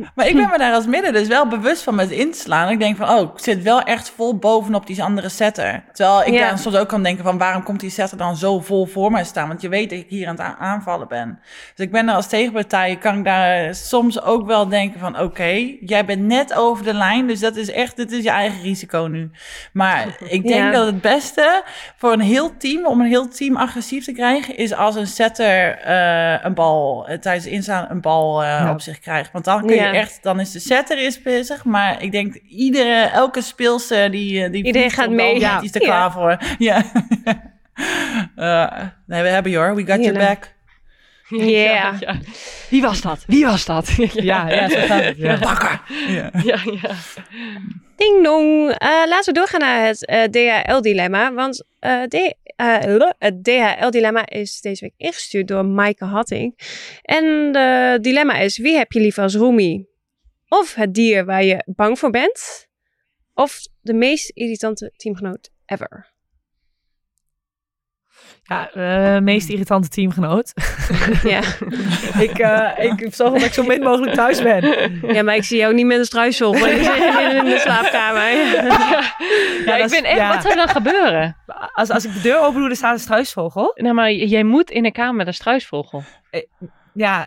maar ik ben me daar als midden dus wel bewust van met inslaan. Ik denk van, oh, ik zit wel echt vol bovenop die andere setter. Terwijl ik Ja. daar soms ook kan denken van, waarom komt die setter dan zo vol voor mij staan? Want je weet dat ik hier aan het aanvallen ben. Dus ik ben er als tegenpartij, kan ik daar soms ook wel denken van, oké, jij bent net over de lijn. Dus dat is echt, dit is je eigen risico nu. Maar ik denk Ja. dat het beste voor een heel team, om een heel team agressief te krijgen, is als een setter eh, een bal, eh, tijdens inslaan een bal eh, Ja. op zich krijgt. Want dan kun je Ja. echt, dan is de setter is bezig. Maar ik denk iedere, elke speelse die, eh, die Iedereen gaat mee. Ja. Die is er klaar voor. Ja. Eh, nee, we hebben je hoor. We got your Heerlijk. back. Ja. ja. Wie was dat? Wie was dat? Ja, ja, zo gaat het. Ja. Bakker. Ja. ja, ja. Ding dong. Eh, laten we doorgaan naar het eh, DHL-dilemma. Want eh, Eh, het DHL-dilemma is deze week ingestuurd door Maaike Hatting. En de dilemma is, wie heb je liever als roomie? Of het dier waar je bang voor bent? Of de meest irritante teamgenoot ever? Ja, eh, meest irritante teamgenoot. ja. ik, eh, ik zorg dat ik zo min mogelijk thuis ben. ja, maar ik zie jou niet met een je zit in de slaapkamer. Ja, ik dat is- ben echt, ja. wat zou er dan gebeuren? Als, als ik de deur open doe, dan staat een struisvogel. Nou, maar jij moet in een kamer met een struisvogel. Ja,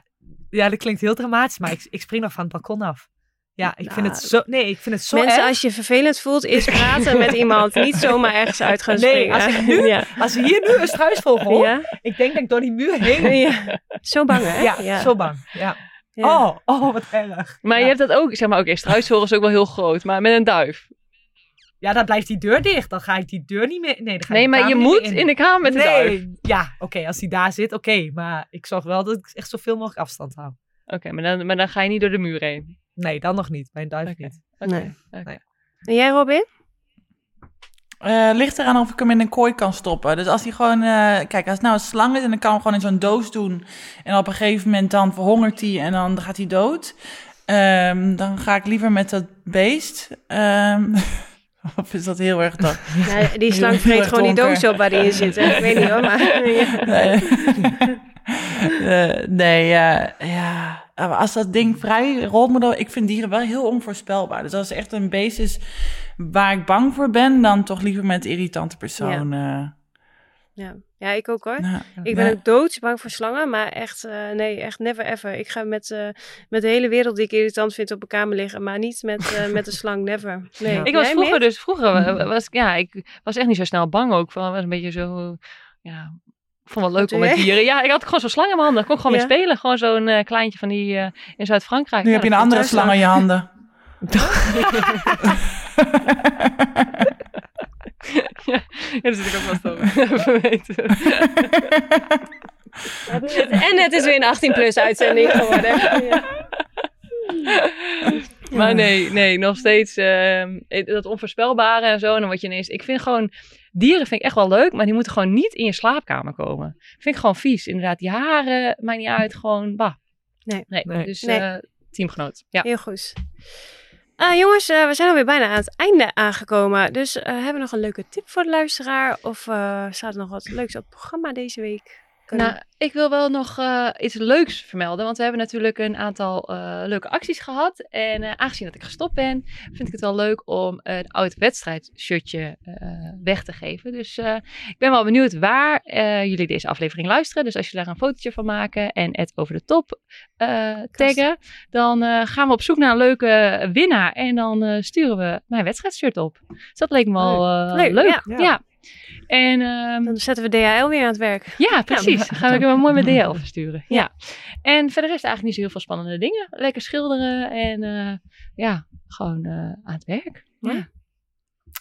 ja, dat klinkt heel dramatisch, maar ik, ik spring nog van het balkon af. Ja, ik vind het Nou, zo... Nee, ik vind het zo Mensen, erg. als je je vervelend voelt, is praten met iemand. Niet zomaar ergens uit gaan Nee, springen. als ik nu- ja. Als hier nu een struisvogel... Ja? Ik denk dat ik door die muur heen... ja. Zo bang, hè? Ja, zo bang. Ja. Ja. Oh, oh, wat erg. Maar ja. je hebt dat ook, zeg maar, oké, struisvogel is ook wel heel groot, maar met een duif. Ja, dan blijft die deur dicht. Dan ga ik die deur niet meer... Nee, dan ga ik Nee, maar je moet in de kamer met de duif. Nee, ja, oké, als die daar zit, oké. maar ik zorg wel dat ik echt zoveel mogelijk afstand hou. Oké, maar, dan, maar dan ga je niet door de muur heen. Nee, dan nog niet. Bij een duif Oké. niet. Oké, Nee. En jij, Robin? Eh, ligt eraan of ik hem in een kooi kan stoppen. Dus als hij gewoon... eh, kijk, als het nou een slang is en dan kan ik hem gewoon in zo'n doos doen. En op een gegeven moment dan verhongert hij en dan gaat hij dood. Ehm, dan ga ik liever met dat beest. Ehm, of is dat heel erg? Ja, die slang vreet gewoon die doos op waar die in zit. hè? Ik weet niet hoor, maar... ja. Nee, Eh, nee ja. Maar Als dat ding vrij rolmodel... Ik vind dieren wel heel onvoorspelbaar. Dus als echt een beest is waar ik bang voor ben... dan toch liever met een irritante persoon. eh. Ja. ja, ik ook hoor. Nou, Ik ben ja. ook doodsbang voor slangen, maar echt, eh, nee, echt never ever. Ik ga met, eh, met de hele wereld die ik irritant vind op mijn kamer liggen, maar niet met, eh, met een slang, never. Nee. Ik was Jij, vroeger Meer? dus, vroeger wa- was, ja, ik was echt niet zo snel bang ook. Van, was een beetje zo, ja, ik vond het leuk om met dieren. Ja, ik had gewoon zo'n slang in mijn handen. Ik kon gewoon Ja. mee spelen. Gewoon zo'n eh, kleintje van die eh, in Zuid-Frankrijk. Nu Ja, heb je een andere slang in je handen. Ja, daar zit ik ook vast over. Even weten. En het is weer een 18-plus uitzending geworden. Ja. Maar nee, nee, nog steeds ehm, dat onvoorspelbare en zo. En dan word je ineens... Ik vind gewoon... Dieren vind ik echt wel leuk, maar die moeten gewoon niet in je slaapkamer komen. Vind ik gewoon vies. Inderdaad, die haren, maakt niet uit. Gewoon, bah. Nee. Nee, Nee. dus Nee. eh, teamgenoot. Ja. Heel goed. Ah, jongens, eh, we zijn alweer bijna aan het einde aangekomen. Dus eh, hebben we nog een leuke tip voor de luisteraar? Of eh, staat er nog wat leuks op het programma deze week? Kunnen- Nou, ik wil wel nog eh, iets leuks vermelden. Want we hebben natuurlijk een aantal eh, leuke acties gehad. En eh, aangezien dat ik gestopt ben, vind ik het wel leuk om een oud wedstrijdshirtje weg te geven. Dus ik ben wel benieuwd waar jullie deze aflevering luisteren. Dus als jullie daar een fotootje van maken en het over de top taggen, dan gaan we op zoek naar een leuke winnaar. En dan sturen we mijn wedstrijdshirt op. Dus dat leek me wel Leuk, leuk. ja. ja. En ehm, Dan zetten we DHL weer aan het werk. ja, precies. Dan gaan we hem mooi met DL versturen. Ja. En verder is er eigenlijk niet zo heel veel spannende dingen. Lekker schilderen en eh, ja, gewoon eh, aan het werk. Ja.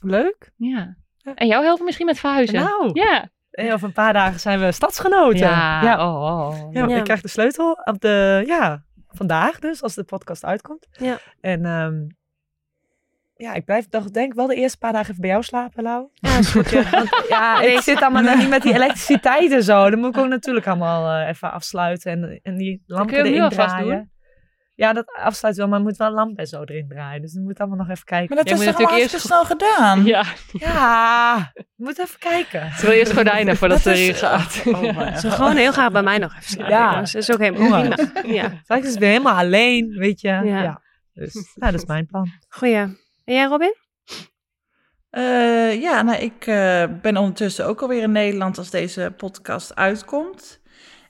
Leuk. ja. En jou helpen misschien met verhuizen? Nou. Ja. En over een paar dagen zijn we stadsgenoten. Ja. ja. Oh, oh. Ja, want Ja. ik krijg de sleutel op de, ja, vandaag dus, als de podcast uitkomt. Ja. En ehm, ja, ik blijf toch denk ik wel de eerste paar dagen even bij jou slapen, Lau. Ja, is goed. Ja. Want ja, ik zit allemaal nog niet met die elektriciteit en zo. Dan moet ik ook natuurlijk allemaal eh, even afsluiten en, en die lampen erin draaien. doen. Ja, dat afsluit wel, maar er moet wel lampen en zo erin draaien. Dus dan moet allemaal nog even kijken. Maar dat Jij is moet toch allemaal natuurlijk hartstikke snel gedaan? Ja, Ja, moet even kijken. ze wil eerst gordijnen voordat Dat ze is- erin gaat. Oh, Ze gewoon heel graag bij mij nog even slapen. Ja. jongens. Dat is ook helemaal prima. Ja, Straks is weer helemaal alleen, weet je. Ja. Ja. Dus nou, dat is mijn plan. goeie. En jij, Robin? Eh, ja, nou, ik eh, ben ondertussen ook alweer in Nederland als deze podcast uitkomt.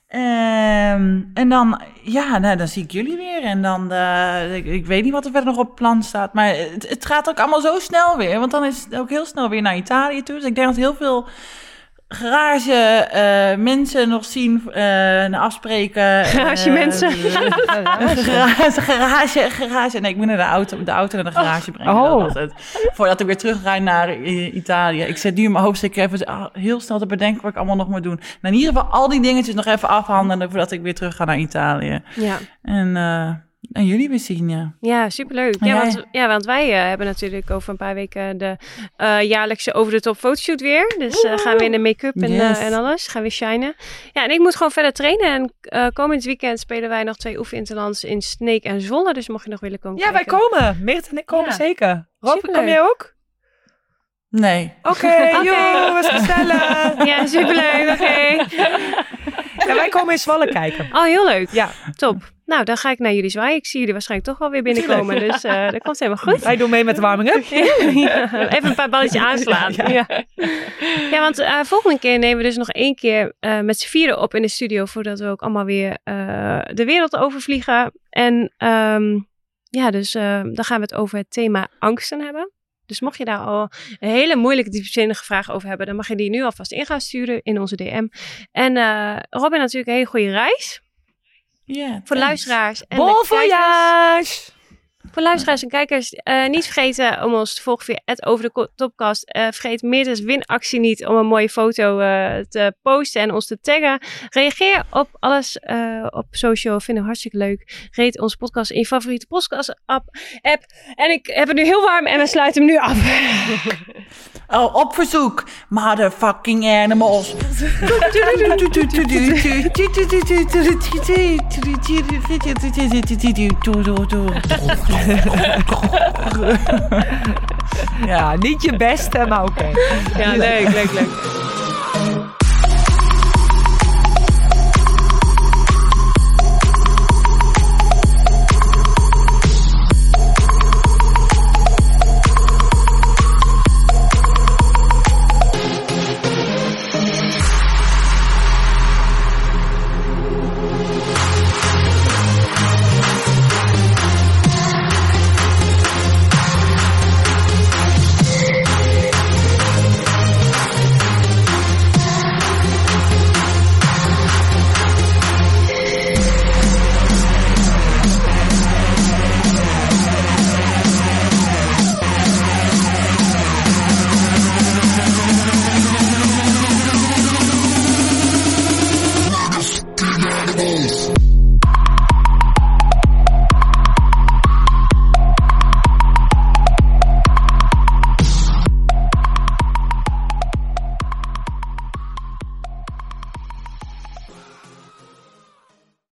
Ehm, en dan, ja, nou, dan zie ik jullie weer. En dan, eh, ik, weet niet wat er verder nog op plan staat. Maar het, het gaat ook allemaal zo snel weer. Want dan is het ook heel snel weer naar Italië toe. Dus ik denk dat heel veel garage eh, mensen nog zien, eh afspreken. Garage eh, mensen. garage, garage, garage. Nee, ik moet naar de auto, de auto naar de garage brengen. Oh. Dat was het. Voordat ik weer terugrijd naar Italië. Ik zit nu in mijn hoofd even ah, heel snel te bedenken wat ik allemaal nog moet doen. Nou, in ieder geval al die dingetjes nog even afhandelen voordat ik weer terug ga naar Italië. Ja. En, eh, en jullie weer zien, ja. Ja, superleuk. En Ja, jij? want, ja, want wij eh, hebben natuurlijk over een paar weken de eh, jaarlijkse over de top fotoshoot weer. Dus eh, gaan we in de make-up en, Yes. eh, en alles. Gaan we shinen. Ja, en ik moet gewoon verder trainen. En eh, komend weekend spelen wij nog twee oefeninterlands in Sneek en Zwolle. Dus mocht je nog willen komen Ja, wij komen. Meert en ik komen Ja. zeker. Rob, Superleuk. kom jij ook? Nee. Oké, jongens, gezellig. Ja, superleuk. Oké. Ja, wij komen in Zwolle kijken. Oh, heel leuk. Ja, Top. Nou, dan ga ik naar jullie zwaaien. Ik zie jullie waarschijnlijk toch wel weer binnenkomen. Dus eh dat komt helemaal goed. wij doen mee met de warming-up. Ja, even een paar balletjes aanslaan. Ja, ja. want eh, volgende keer nemen we dus nog één keer eh, met z'n vieren op in de studio. Voordat we ook allemaal weer de wereld overvliegen. En ehm, ja, dus dan gaan we het over het thema angsten hebben. Dus mocht je daar al een hele moeilijke, diepzinnige vraag over hebben, dan mag je die nu alvast in gaan sturen in onze DM. En eh, Robin natuurlijk een hele goede reis Ja, voor de luisteraars. En kijkers. voyage! Voor luisteraars en kijkers, eh, niet vergeten om ons te volgen via het over de topcast. Eh, vergeet Meertens winactie niet om een mooie foto eh, te posten en ons te taggen. Reageer op alles op social, vinden we hartstikke leuk. Reed onze podcast in je favoriete podcast app. En ik heb het nu heel warm en we sluiten hem nu af. Oh, op verzoek. Motherfucking animals. Ja, niet je beste, maar oké. Ja, leuk, leuk, leuk.